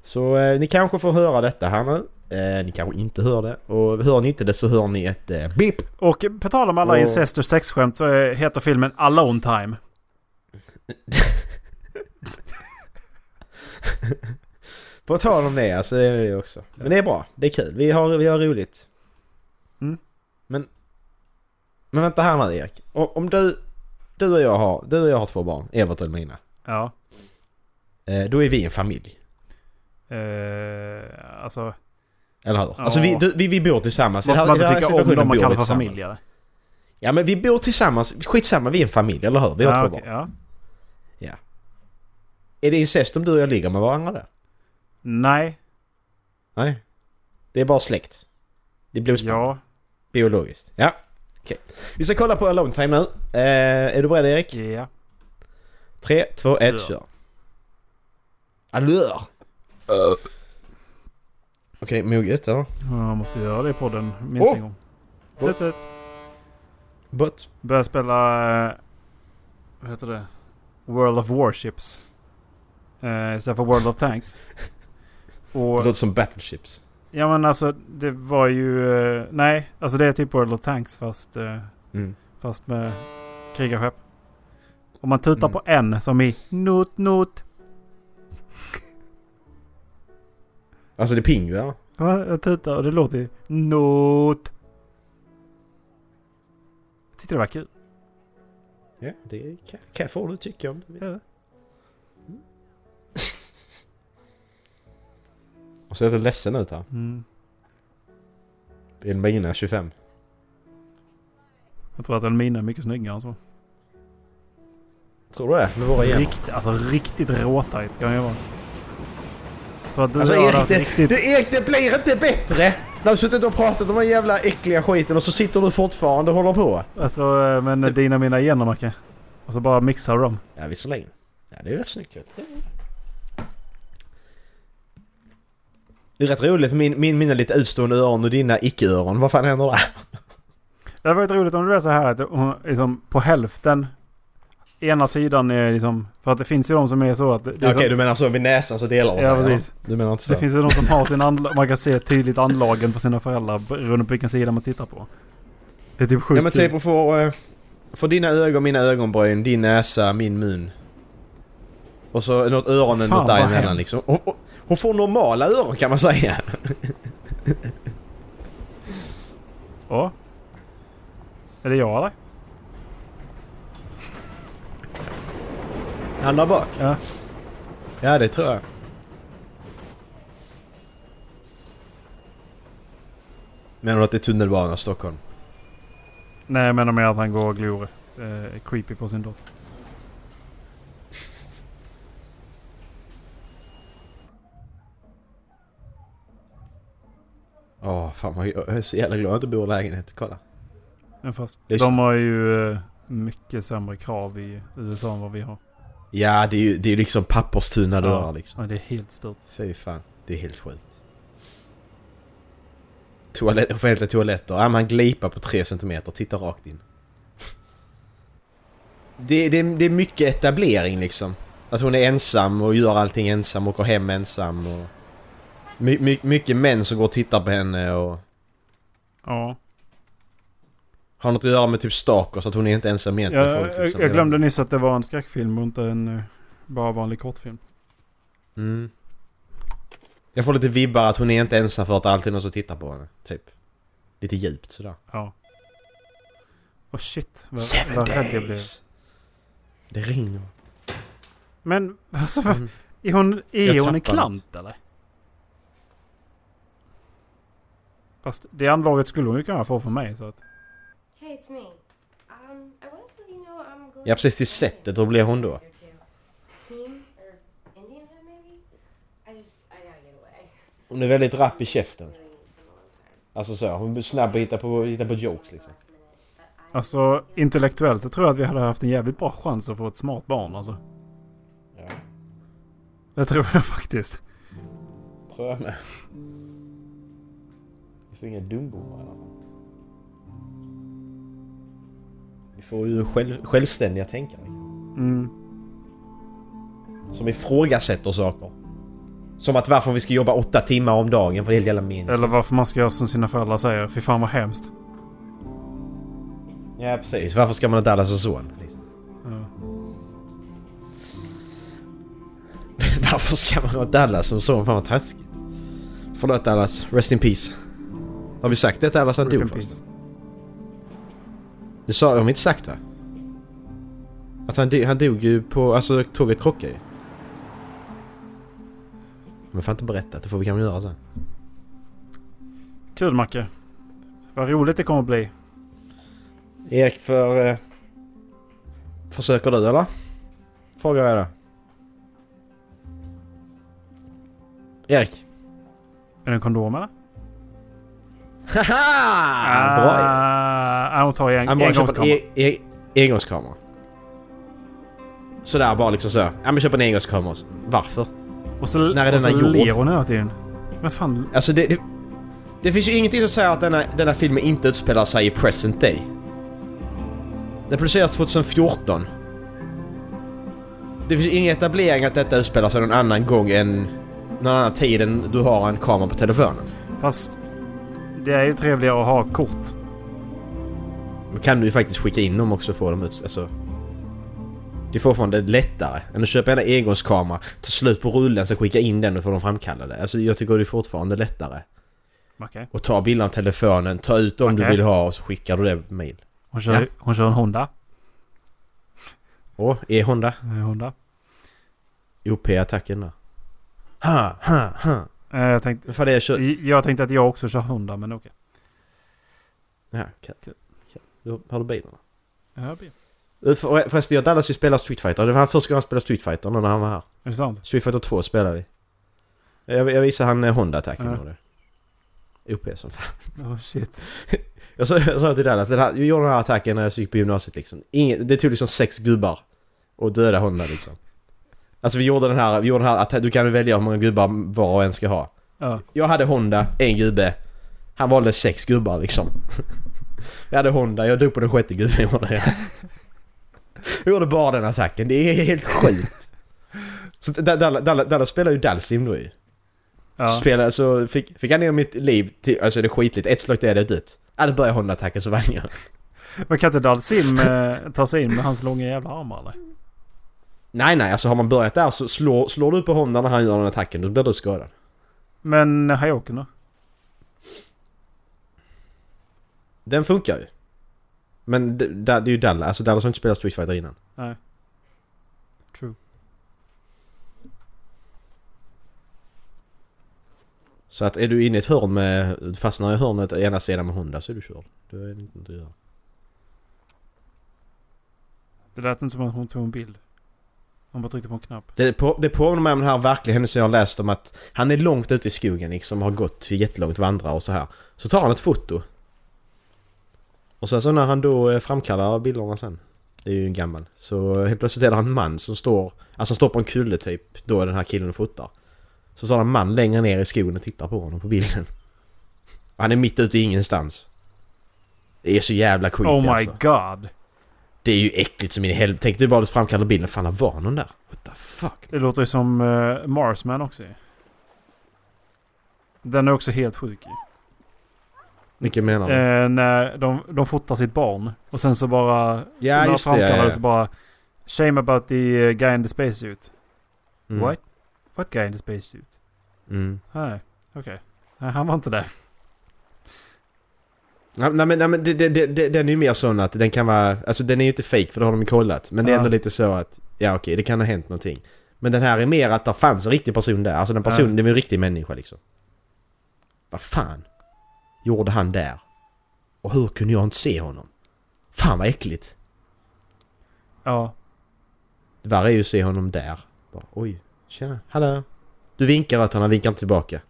B: Så eh, ni kanske får höra detta här nu. Eh, ni kanske inte hör det. Och hör ni inte det så hör ni ett eh, beep.
A: Och på tal om alla
B: Och-
A: incest och sexskämt så är- heter filmen Alone Time.
B: På tal om det, alltså det är det också. Men det är bra. Det är kul. Vi har, vi har roligt.
A: Mm.
B: Men... Men vänta här nu Erik. Om du... Du och jag har, du och jag har två barn, Evert och Elmina.
A: Ja.
B: Eh, då är vi en familj.
A: Eh, alltså...
B: Eller hur?
A: Ja.
B: Alltså vi, du, vi, vi bor tillsammans.
A: Måste man inte tycka om dem man kallar för familj eller?
B: Ja men vi bor tillsammans. Skitsamma, vi är en familj, eller hur? Vi har
A: ja,
B: två
A: okej,
B: barn.
A: ja.
B: Är det incest om du och jag ligger med varandra där?
A: Nej.
B: Nej. Det är bara släkt. Det är blodsband.
A: Ja.
B: Biologiskt. Ja. Okej. Vi ska kolla på Alone Time nu. Eh, är du beredd Erik?
A: Ja.
B: 3, 2, 1,
A: Kör.
B: Allure! Okej, moget eller?
A: Jag måste göra det i podden minst
B: Åh!
A: en gång. Tut.
B: But.
A: Börja spela... eh, Vad heter det? World of Warships. Eh, istället för World of Tanks.
B: Det
A: Och...
B: låter som Battleships.
A: Ja men alltså det var ju... eh, nej, alltså det är typ World of Tanks fast... eh,
B: Mm.
A: Fast med krigarskepp. Om man tutar
B: Mm.
A: på en som i not not.
B: Alltså det eller?
A: Ja, Jag tutar och det låter not. Jag tyckte det var kul.
B: Ja, det kan, kan får du tycka om det.
A: Ja.
B: Och så är du ledsen ut här.
A: Mm.
B: Elmina 25.
A: Jag tror att Elmina är mycket snyggare än så.
B: Tror du det? Med våra gener?
A: Rikt, alltså riktigt råtajt kan jag vara. Tror att du
B: Alltså Erik, det,
A: riktigt...
B: det, Erik, det blir inte bättre! Du har suttit och pratat om den jävla äckliga skiten och så sitter du fortfarande och håller på.
A: Alltså eh, men dina mina gener Macke. Och så bara mixar du dem.
B: Ja, visserligen. Ja, det är rätt snyggt. vet du. Det är rätt roligt, min, min, mina lite utstående öron och dina icke-öron. Vad fan händer där?
A: Det hade varit roligt om det är så här att hon liksom på hälften ena sidan är liksom... För att det finns ju de som är så att...
B: Okej,
A: så,
B: du menar så vid näsan så delar de
A: Ja,
B: sig,
A: precis.
B: Du menar inte så?
A: det finns ju de som har sin andlag... Man kan se tydligt andlagen på sina föräldrar beroende på vilken sida man tittar på. Det är typ sjukt
B: Ja men typ att få, eh, dina ögon, mina ögonbryn, din näsa, min mun. Och så något öronen
A: Fan,
B: något däremellan liksom. Och, hon får normala öron kan man säga.
A: Ja. Är det jag eller?
B: Han där bak.
A: Ja.
B: Ja, det tror jag. Menar du att det är tunnelbana i Stockholm?
A: Nej, jag menar med att han går och glor eh, creepy på sin dotter.
B: Åh, fan vad jag är så jävla glad att inte bor i lägenhet. Kolla.
A: Men fast
B: Det
A: de har ju eh, mycket sämre krav i USA än vad vi har.
B: Ja, det är ju det är liksom papperstunna dörrar
A: Ja.
B: liksom.
A: Ja, det är helt stört.
B: Fy fan. Det är helt sjukt. Toalett, offentliga toaletter. Ja, man glipar på tre centimeter. Titta rakt in. Det, det, det är mycket etablering liksom. Att hon är ensam och gör allting ensam, åker hem ensam och... My, my, mycket män som går och tittar på henne och...
A: Ja.
B: Har något att göra med typ stalkers, att hon är inte ensam egentligen.
A: Jag,
B: folk,
A: jag,
B: liksom.
A: jag glömde nyss att det var en skräckfilm och inte en eh, bara vanlig kortfilm.
B: Mm. Jag får lite vibbar att hon är inte ensam för att det alltid är någon som tittar på henne. Typ. Lite djupt sådär.
A: Ja. Och shit, vad,
B: Seven
A: vad rädd jag blev.
B: days. Det ringer.
A: Men alltså,
B: Mm.
A: är hon, är
B: Jag
A: hon en klant eller? Fast det anlaget skulle hon ju kunna få från mig så att...
E: Hey, it's me. Um, I wanted to let you know I'm going
B: Ja precis, till sättet. Hur blir hon då? Hon är väldigt rapp i käften. Alltså så, hon är snabb att hitta på, hitta på jokes liksom.
A: Alltså intellektuellt så tror jag att vi hade haft en jävligt bra chans att få ett smart barn alltså.
B: Ja,
A: Det tror jag faktiskt.
B: tror jag med. Får inga dumbommar i alla fall. Vi får ju själv, självständiga tänkare.
A: Mm.
B: Som ifrågasätter saker. Som att varför vi ska jobba åtta timmar om dagen för det är helt jävla meningslöst.
A: Eller varför man ska göra som sina föräldrar säger. Fy fan vad hemskt.
B: Ja precis, varför ska man ha Dallas och son? Liksom?
A: Ja.
B: varför ska man ha Dallas som son? Fan vad taskigt. Förlåt Dallas, rest in peace. Har vi sagt det att Dallas han
A: Rip in
B: dog
A: peace.
B: Det sa de inte sagt va? Att han, han dog ju på, alltså tåget krockade ju. Men fan inte berättat, det får vi kanske göra sen.
A: Kul Macke. Vad roligt det kommer att bli.
B: Erik för... Eh, försöker du eller? Frågar jag då. Erik?
A: Är det en kondom eller?
B: Haha! Bra.
A: Ah, hon tar en, engångskamera.
B: e e engångskamera. Sådär bara liksom så. Ja men köp en engångskamera. Varför?
A: Och så,
B: När är
A: och så
B: gjord?
A: ler hon hela tiden. Men fan.
B: Alltså det, det... Det finns ju ingenting som säger att denna, denna filmen inte utspelar sig i present day. Den produceras 2014. Det finns ju ingen etablering att detta utspelar sig någon annan gång än någon annan tid än du har en kamera på telefonen.
A: Fast det är ju trevligare att ha kort.
B: Men kan du ju faktiskt skicka in dem också och få dem ut... Alltså... Det är fortfarande lättare än att köpa en engångskamera, ta slut på rullen, sen skicka in den och få dem framkallade. Alltså jag tycker det är fortfarande lättare.
A: Okej.
B: Och ta bilder av telefonen, ta ut dem du
A: Okej.
B: vill ha och så skickar du det på mail.
A: Hon, kör,
B: Ja.
A: hon kör en Honda.
B: Åh, är Honda?
A: En Honda.
B: OP-attacken där. Ha, ha, ha.
A: Eh, Jag tänkte,
B: fan det är jag
A: jag tänkte att jag också kör Honda men okej.
B: Ja, kul. kul. Då har du bilen.
A: Ja, det blir-
B: Uh, för- Förresten, jag Dallas ju spelar Street Fighter. Det var första gången han spelade Street Fighter när han var här.
A: Är det sant?
B: Street Fighter 2 spelar vi. Jag, jag visade han eh, Honda-attacken
A: Ja.
B: det. OP som fan.
A: Oh shit.
B: Jag sa, jag sa till Dallas, den här, jag gjorde den här attacken när jag gick på gymnasiet liksom. Ingen, det tog liksom sex gubbar och döda Honda liksom. Alltså vi gjorde den här, vi gjorde den här atta- du kan välja hur många gubbar var och en ska ha.
A: Ja.
B: Jag hade Honda, en gubbe. Han valde sex gubbar liksom. Jag hade Honda, jag dog på den sjätte gubben gjorde jag. Jag gjorde bara den attacken, det är helt sjukt. Så Dallas, Dallas, Dallas spelar ju Dalsim då ju.
A: Ja.
B: Spelade, så fick, fick han ner mitt liv till, alltså det är skitligt. Ett slag är det dött. Ja, det börjar Honda-attacken så vann jag.
A: Men kan inte Dalsim eh, ta sig in med hans långa jävla armar eller?
B: Nej, nej, alltså har man börjat där så slår, slår du på Honda när han gör den attacken, då blir du skadad.
A: Men Hayoken då?
B: Den funkar ju. Men det, det är ju Dallas, alltså Dallas har inte spelat Street Fighter innan.
A: Nej. True.
B: Så att är du inne i ett hörn med... Du fastnar i hörnet ena sidan med hundar så är du körd. Då är inte att göra.
A: Det lät inte som att hon tog en bild. Hon bara tryckte på en knapp.
B: Det, på, det påminner mig om den här verkliga händelsen jag har läst om att han är långt ute i skogen liksom, har gått jättelångt vandra och så här. Så tar han ett foto. Och sen så när han då eh, framkallar bilderna sen. Det är ju en gammal. Så helt plötsligt är det en man som står, alltså står på en kulle typ. Då är den här killen och fotar. Så står det en man längre ner i skogen och tittar på honom på bilden. Han är mitt ute i ingenstans. Det är så jävla creepy
A: Oh my
B: alltså.
A: god.
B: Det är ju äckligt som in i helvete. Tänk dig bara du framkallar bilden. Fan, det var någon där. What the fuck?
A: Det låter ju som uh, Marsman också. Den är också helt sjuk ju.
B: Vilken menar du?
A: Eh, när de, de fotar sitt barn. Och sen så bara...
B: ja,
A: när
B: just det. Ja, ja.
A: så bara... Shame about the uh, guy in the spacesuit.
B: Mm.
A: What? What guy in the spacesuit?
B: Mm.
A: Nej, okej. Nej, han var inte där.
B: Nej, men, nej, men det, det, det, den är ju mer sån att den kan vara... Alltså den är ju inte fake för det har de ju kollat. Men det är ändå lite så att... Ja okej, det kan ha hänt någonting. Men den här är mer att det fanns en riktig person där. Alltså den personen,
A: Ja.
B: det är en riktig människa liksom. Vad fan gjorde han där? Och hur kunde jag inte se honom? Fan vad äckligt.
A: Ja.
B: Det värre är ju att se honom där. Bara, Oj, tjena, hallå. Du vinkar åt honom, han vinkar inte tillbaka.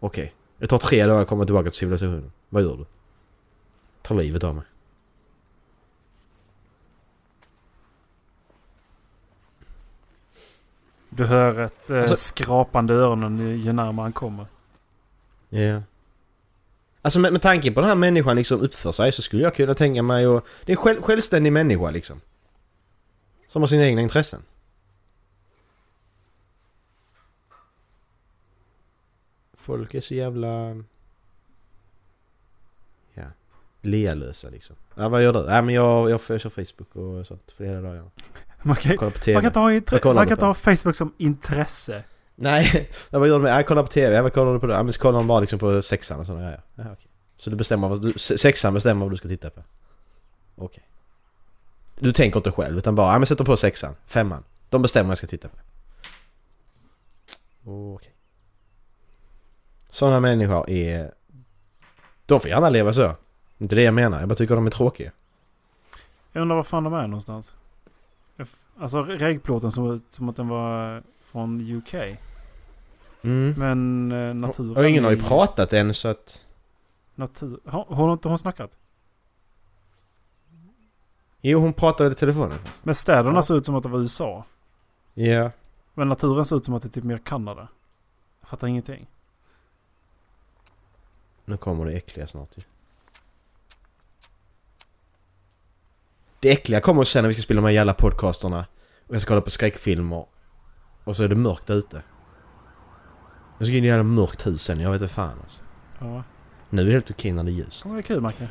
B: Okej. Det tar tre dagar att komma tillbaka till civilisationen. Vad gör du? Tar livet av mig.
A: Du hör ett eh,
B: Alltså-
A: skrapande i öronen ju ju närmare han kommer.
B: Ja. Alltså med, med tanke på den här människan liksom uppför sig så skulle jag kunna tänka mig och Det är en själv, självständig människa liksom. Som har sina egna intressen. Folk är så jävla... Lealösa liksom. Ja, vad gör du? Ja, men jag, jag, jag kör Facebook och sånt flera dagar.
A: Man kan,
B: på TV.
A: man kan inte ha, intre- man kan inte ha Facebook som intresse.
B: Nej, ja, vad gör du med? Jag kollar på TV. Ja, vad kollar du på då? Ja, men så kollar de bara liksom på sexan och sådana grejer. Ja, okej. Så du bestämmer vad du, se- sexan bestämmer vad du ska titta på? Okej. Du tänker inte själv utan bara, ja men sätter på sexan, femman. De bestämmer vad jag ska titta på. Okej. Sådana människor är... De får gärna leva så. Inte det jag menar, jag bara tycker de är tråkiga.
A: Jag undrar var fan de är någonstans. Alltså regplåten ut som att den var från UK.
B: Mm.
A: Men eh, naturen...
B: Och ingen har ju pratat än så att...
A: Natur... Har, har inte hon snackat?
B: Jo, hon pratade i telefonen.
A: Men städerna
B: Ja.
A: såg ut som att det var USA.
B: Ja.
A: Men naturen såg ut som att det är typ mer Kanada. Jag fattar ingenting.
B: Nu kommer det äckliga snart ju. Det äckliga kommer sen när vi ska spela de här jävla podcasterna. Och jag ska kolla på skräckfilmer. Och så är det mörkt ute. Jag ska in i ett jävla mörkt hus sen, jag vet inte fan alltså.
A: Ja.
B: Nu är det helt okej när det är ljust.
A: Det var kul Macke.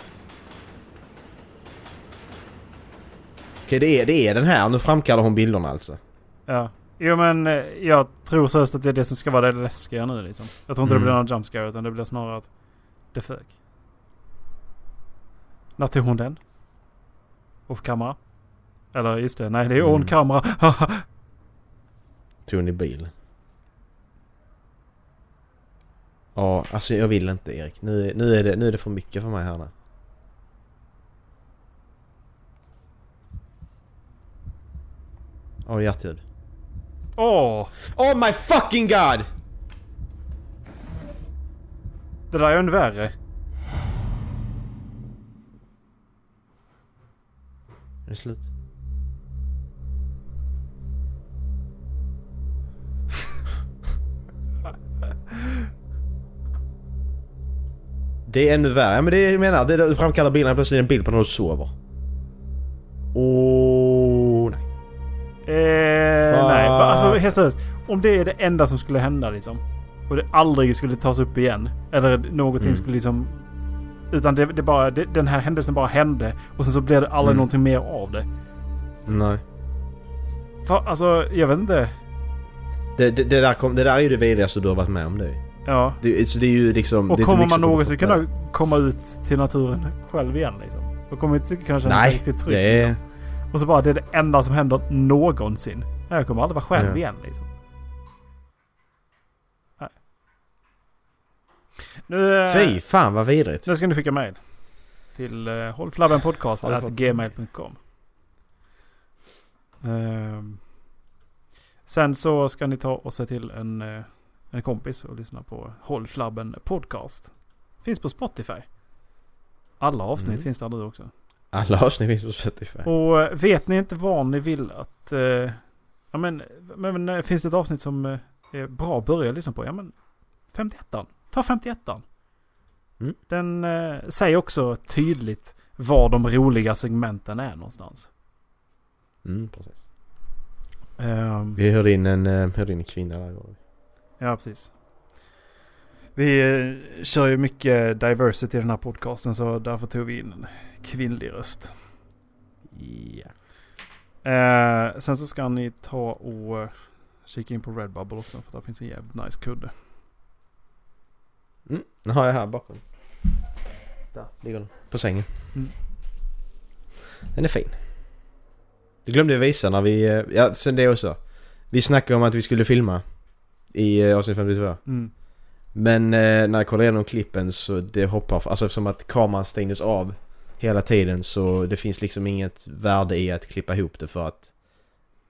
B: Okej, det är, det är den här. Nu framkallar hon bilderna alltså.
A: Ja. Jo men eh, jag tror seriöst att det är det som ska vara det läskiga nu liksom. Jag tror inte
B: Mm.
A: det blir någon jump scare utan det blir snarare att det fög. När tog hon den? Off kamera? Eller just det, nej det är on
B: Mm.
A: kamera.
B: Tog hon i bilen. Ja, alltså jag vill inte Erik. Nu, nu, är det, nu är det för mycket för mig här nu. Ja, hjärtljud.
A: Åh!
B: Oh my fucking god!
A: det där är ännu värre.
B: Det slut? Det är ännu värre. Ja men det är, jag menar, det är, du framkallar bilden plötsligt en bild på när du sover. Åh nej.
A: Eh, nej, alltså helt seriöst. Om det är det enda som skulle hända liksom. Och det aldrig skulle tas upp igen. Eller någonting
B: Mm.
A: skulle liksom... Utan det, det bara, det, den här händelsen bara hände. Och sen så blev det aldrig
B: Mm.
A: någonting mer av det.
B: Nej.
A: För, alltså, jag vet inte.
B: Det, det, det, där kom, det där är ju det vidrigaste du har varit med om det.
A: Ja.
B: det så det är ju liksom...
A: Och kommer man någonsin kunna komma ut till naturen själv igen liksom? Då kommer inte kunna känna sig
B: Nej,
A: riktigt trygg.
B: det är...
A: liksom. Och så bara, det är det enda som händer någonsin. Jag kommer aldrig vara själv
B: Ja.
A: igen liksom. Nu, eh,
B: Fy fan vad vidrigt.
A: nu ska ni skicka mail. Till uh, hållflabbenpodcast.gmail.com Ehm, Sen så ska ni ta och se till en, eh, en kompis och lyssna på Håll Flabben Podcast. Finns på Spotify. Alla avsnitt
B: Mm.
A: finns där nu också.
B: Alla avsnitt finns på Spotify.
A: Och eh, vet ni inte vad ni vill att... Eh, ja men, men eh, finns det ett avsnitt som eh, är bra att börja lyssna på? Ja men 51an. Ta 51an.
B: Mm.
A: Den eh, säger också tydligt var de roliga segmenten är någonstans.
B: Mm, precis.
A: Ehm,
B: Vi hörde in en, eh, hörde in en kvinna där
A: ja precis. Vi eh, kör ju mycket diversity i den här podcasten så därför tog vi in en kvinnlig röst.
B: Ja.
A: Eh, sen så ska ni ta och eh, kika in på Redbubble också för där finns en jävligt nice kudde.
B: Mm, den har jag här bakom. Där ligger den. På sängen.
A: Mm.
B: Den är fin. Det glömde jag visa när vi... eh, Ja, sen det också. Vi snackade om att vi skulle filma i eh, avsnitt 52.
A: Mm.
B: Men eh, när jag kollade igenom klippen så det hoppar... Alltså eftersom att kameran stängdes av hela tiden så det finns liksom inget värde i att klippa ihop det för att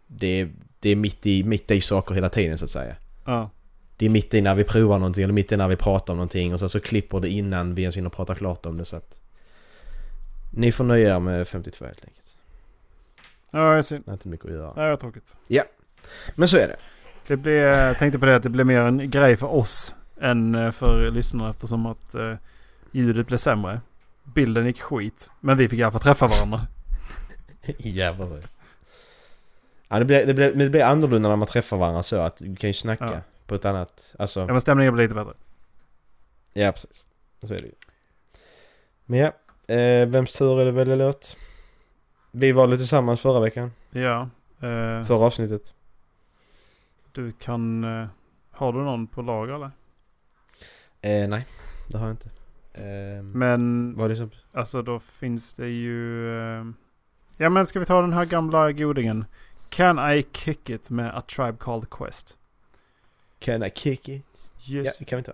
B: det, det är mitt i, mitt i saker hela tiden så att säga.
A: Ja.
B: Det är mitt i när vi provar någonting eller mitt i när vi pratar om någonting och sen så klipper det innan vi ens hinner prata klart om det så att... Ni får nöja er med 52 helt enkelt.
A: Ja, är synd.
B: Det är inte mycket att göra.
A: Det är tråkigt.
B: Men så är det.
A: Det blir, jag tänkte på det att det blir mer en grej för oss än eh, för lyssnarna eftersom att eh, ljudet blev sämre. Bilden gick skit. Men vi fick i alla fall träffa varandra.
B: Jävlar. Ja det blir, det, blir, men det blir annorlunda när man träffar varandra så att du kan ju snacka
A: Ja.
B: På ett annat... Alltså...
A: Ja, men stämningen blir lite bättre.
B: Ja, precis. Så är det ju. Men ja, eh, vems tur är det att välja låt? Vi var lite tillsammans förra veckan.
A: Ja. Eh,
B: Förra avsnittet.
A: du kan... Eh, har du någon på lager eller?
B: Eh, nej, det har jag inte. Eh,
A: Men
B: Vad är det som...
A: alltså då finns det ju... Eh, ja men ska vi ta den här gamla godingen? Can I kick it med A Tribe Called Quest?
B: Can I kick it?
A: Yes.
B: Ja, det kan vi ta.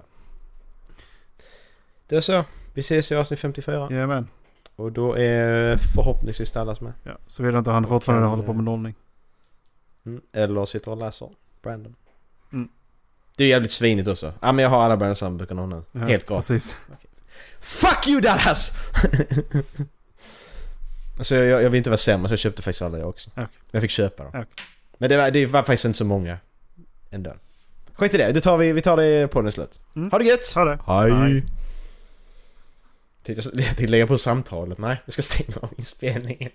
B: Det är så. Vi ses i avsnitt 54.
A: Jajamän.
B: Och då är förhoppningsvis Dallas med.
A: Ja, så vill jag inte han fortfarande
B: kan,
A: håller på med nollning.
B: Mm. Eller sitter och läser Brandon.
A: Mm.
B: Det är jävligt svinigt också. Ja men jag har alla Brandon Sandböckerna nu.
A: Ja,
B: Helt gratis.
A: Precis.
B: Fuck you Dallas! alltså jag, jag vill inte vara sämre så jag köpte faktiskt alla jag också. Men jag fick köpa dem.
A: Okej.
B: Men det var, det var faktiskt inte så många. Ändå. Skit i det, det tar vi, vi tar det på den slut.
A: Mm.
B: Ha det gött!
A: Ha det.
B: Hej! Jag tänkte lägga på samtalet. Nej, jag ska stänga av inspelningen.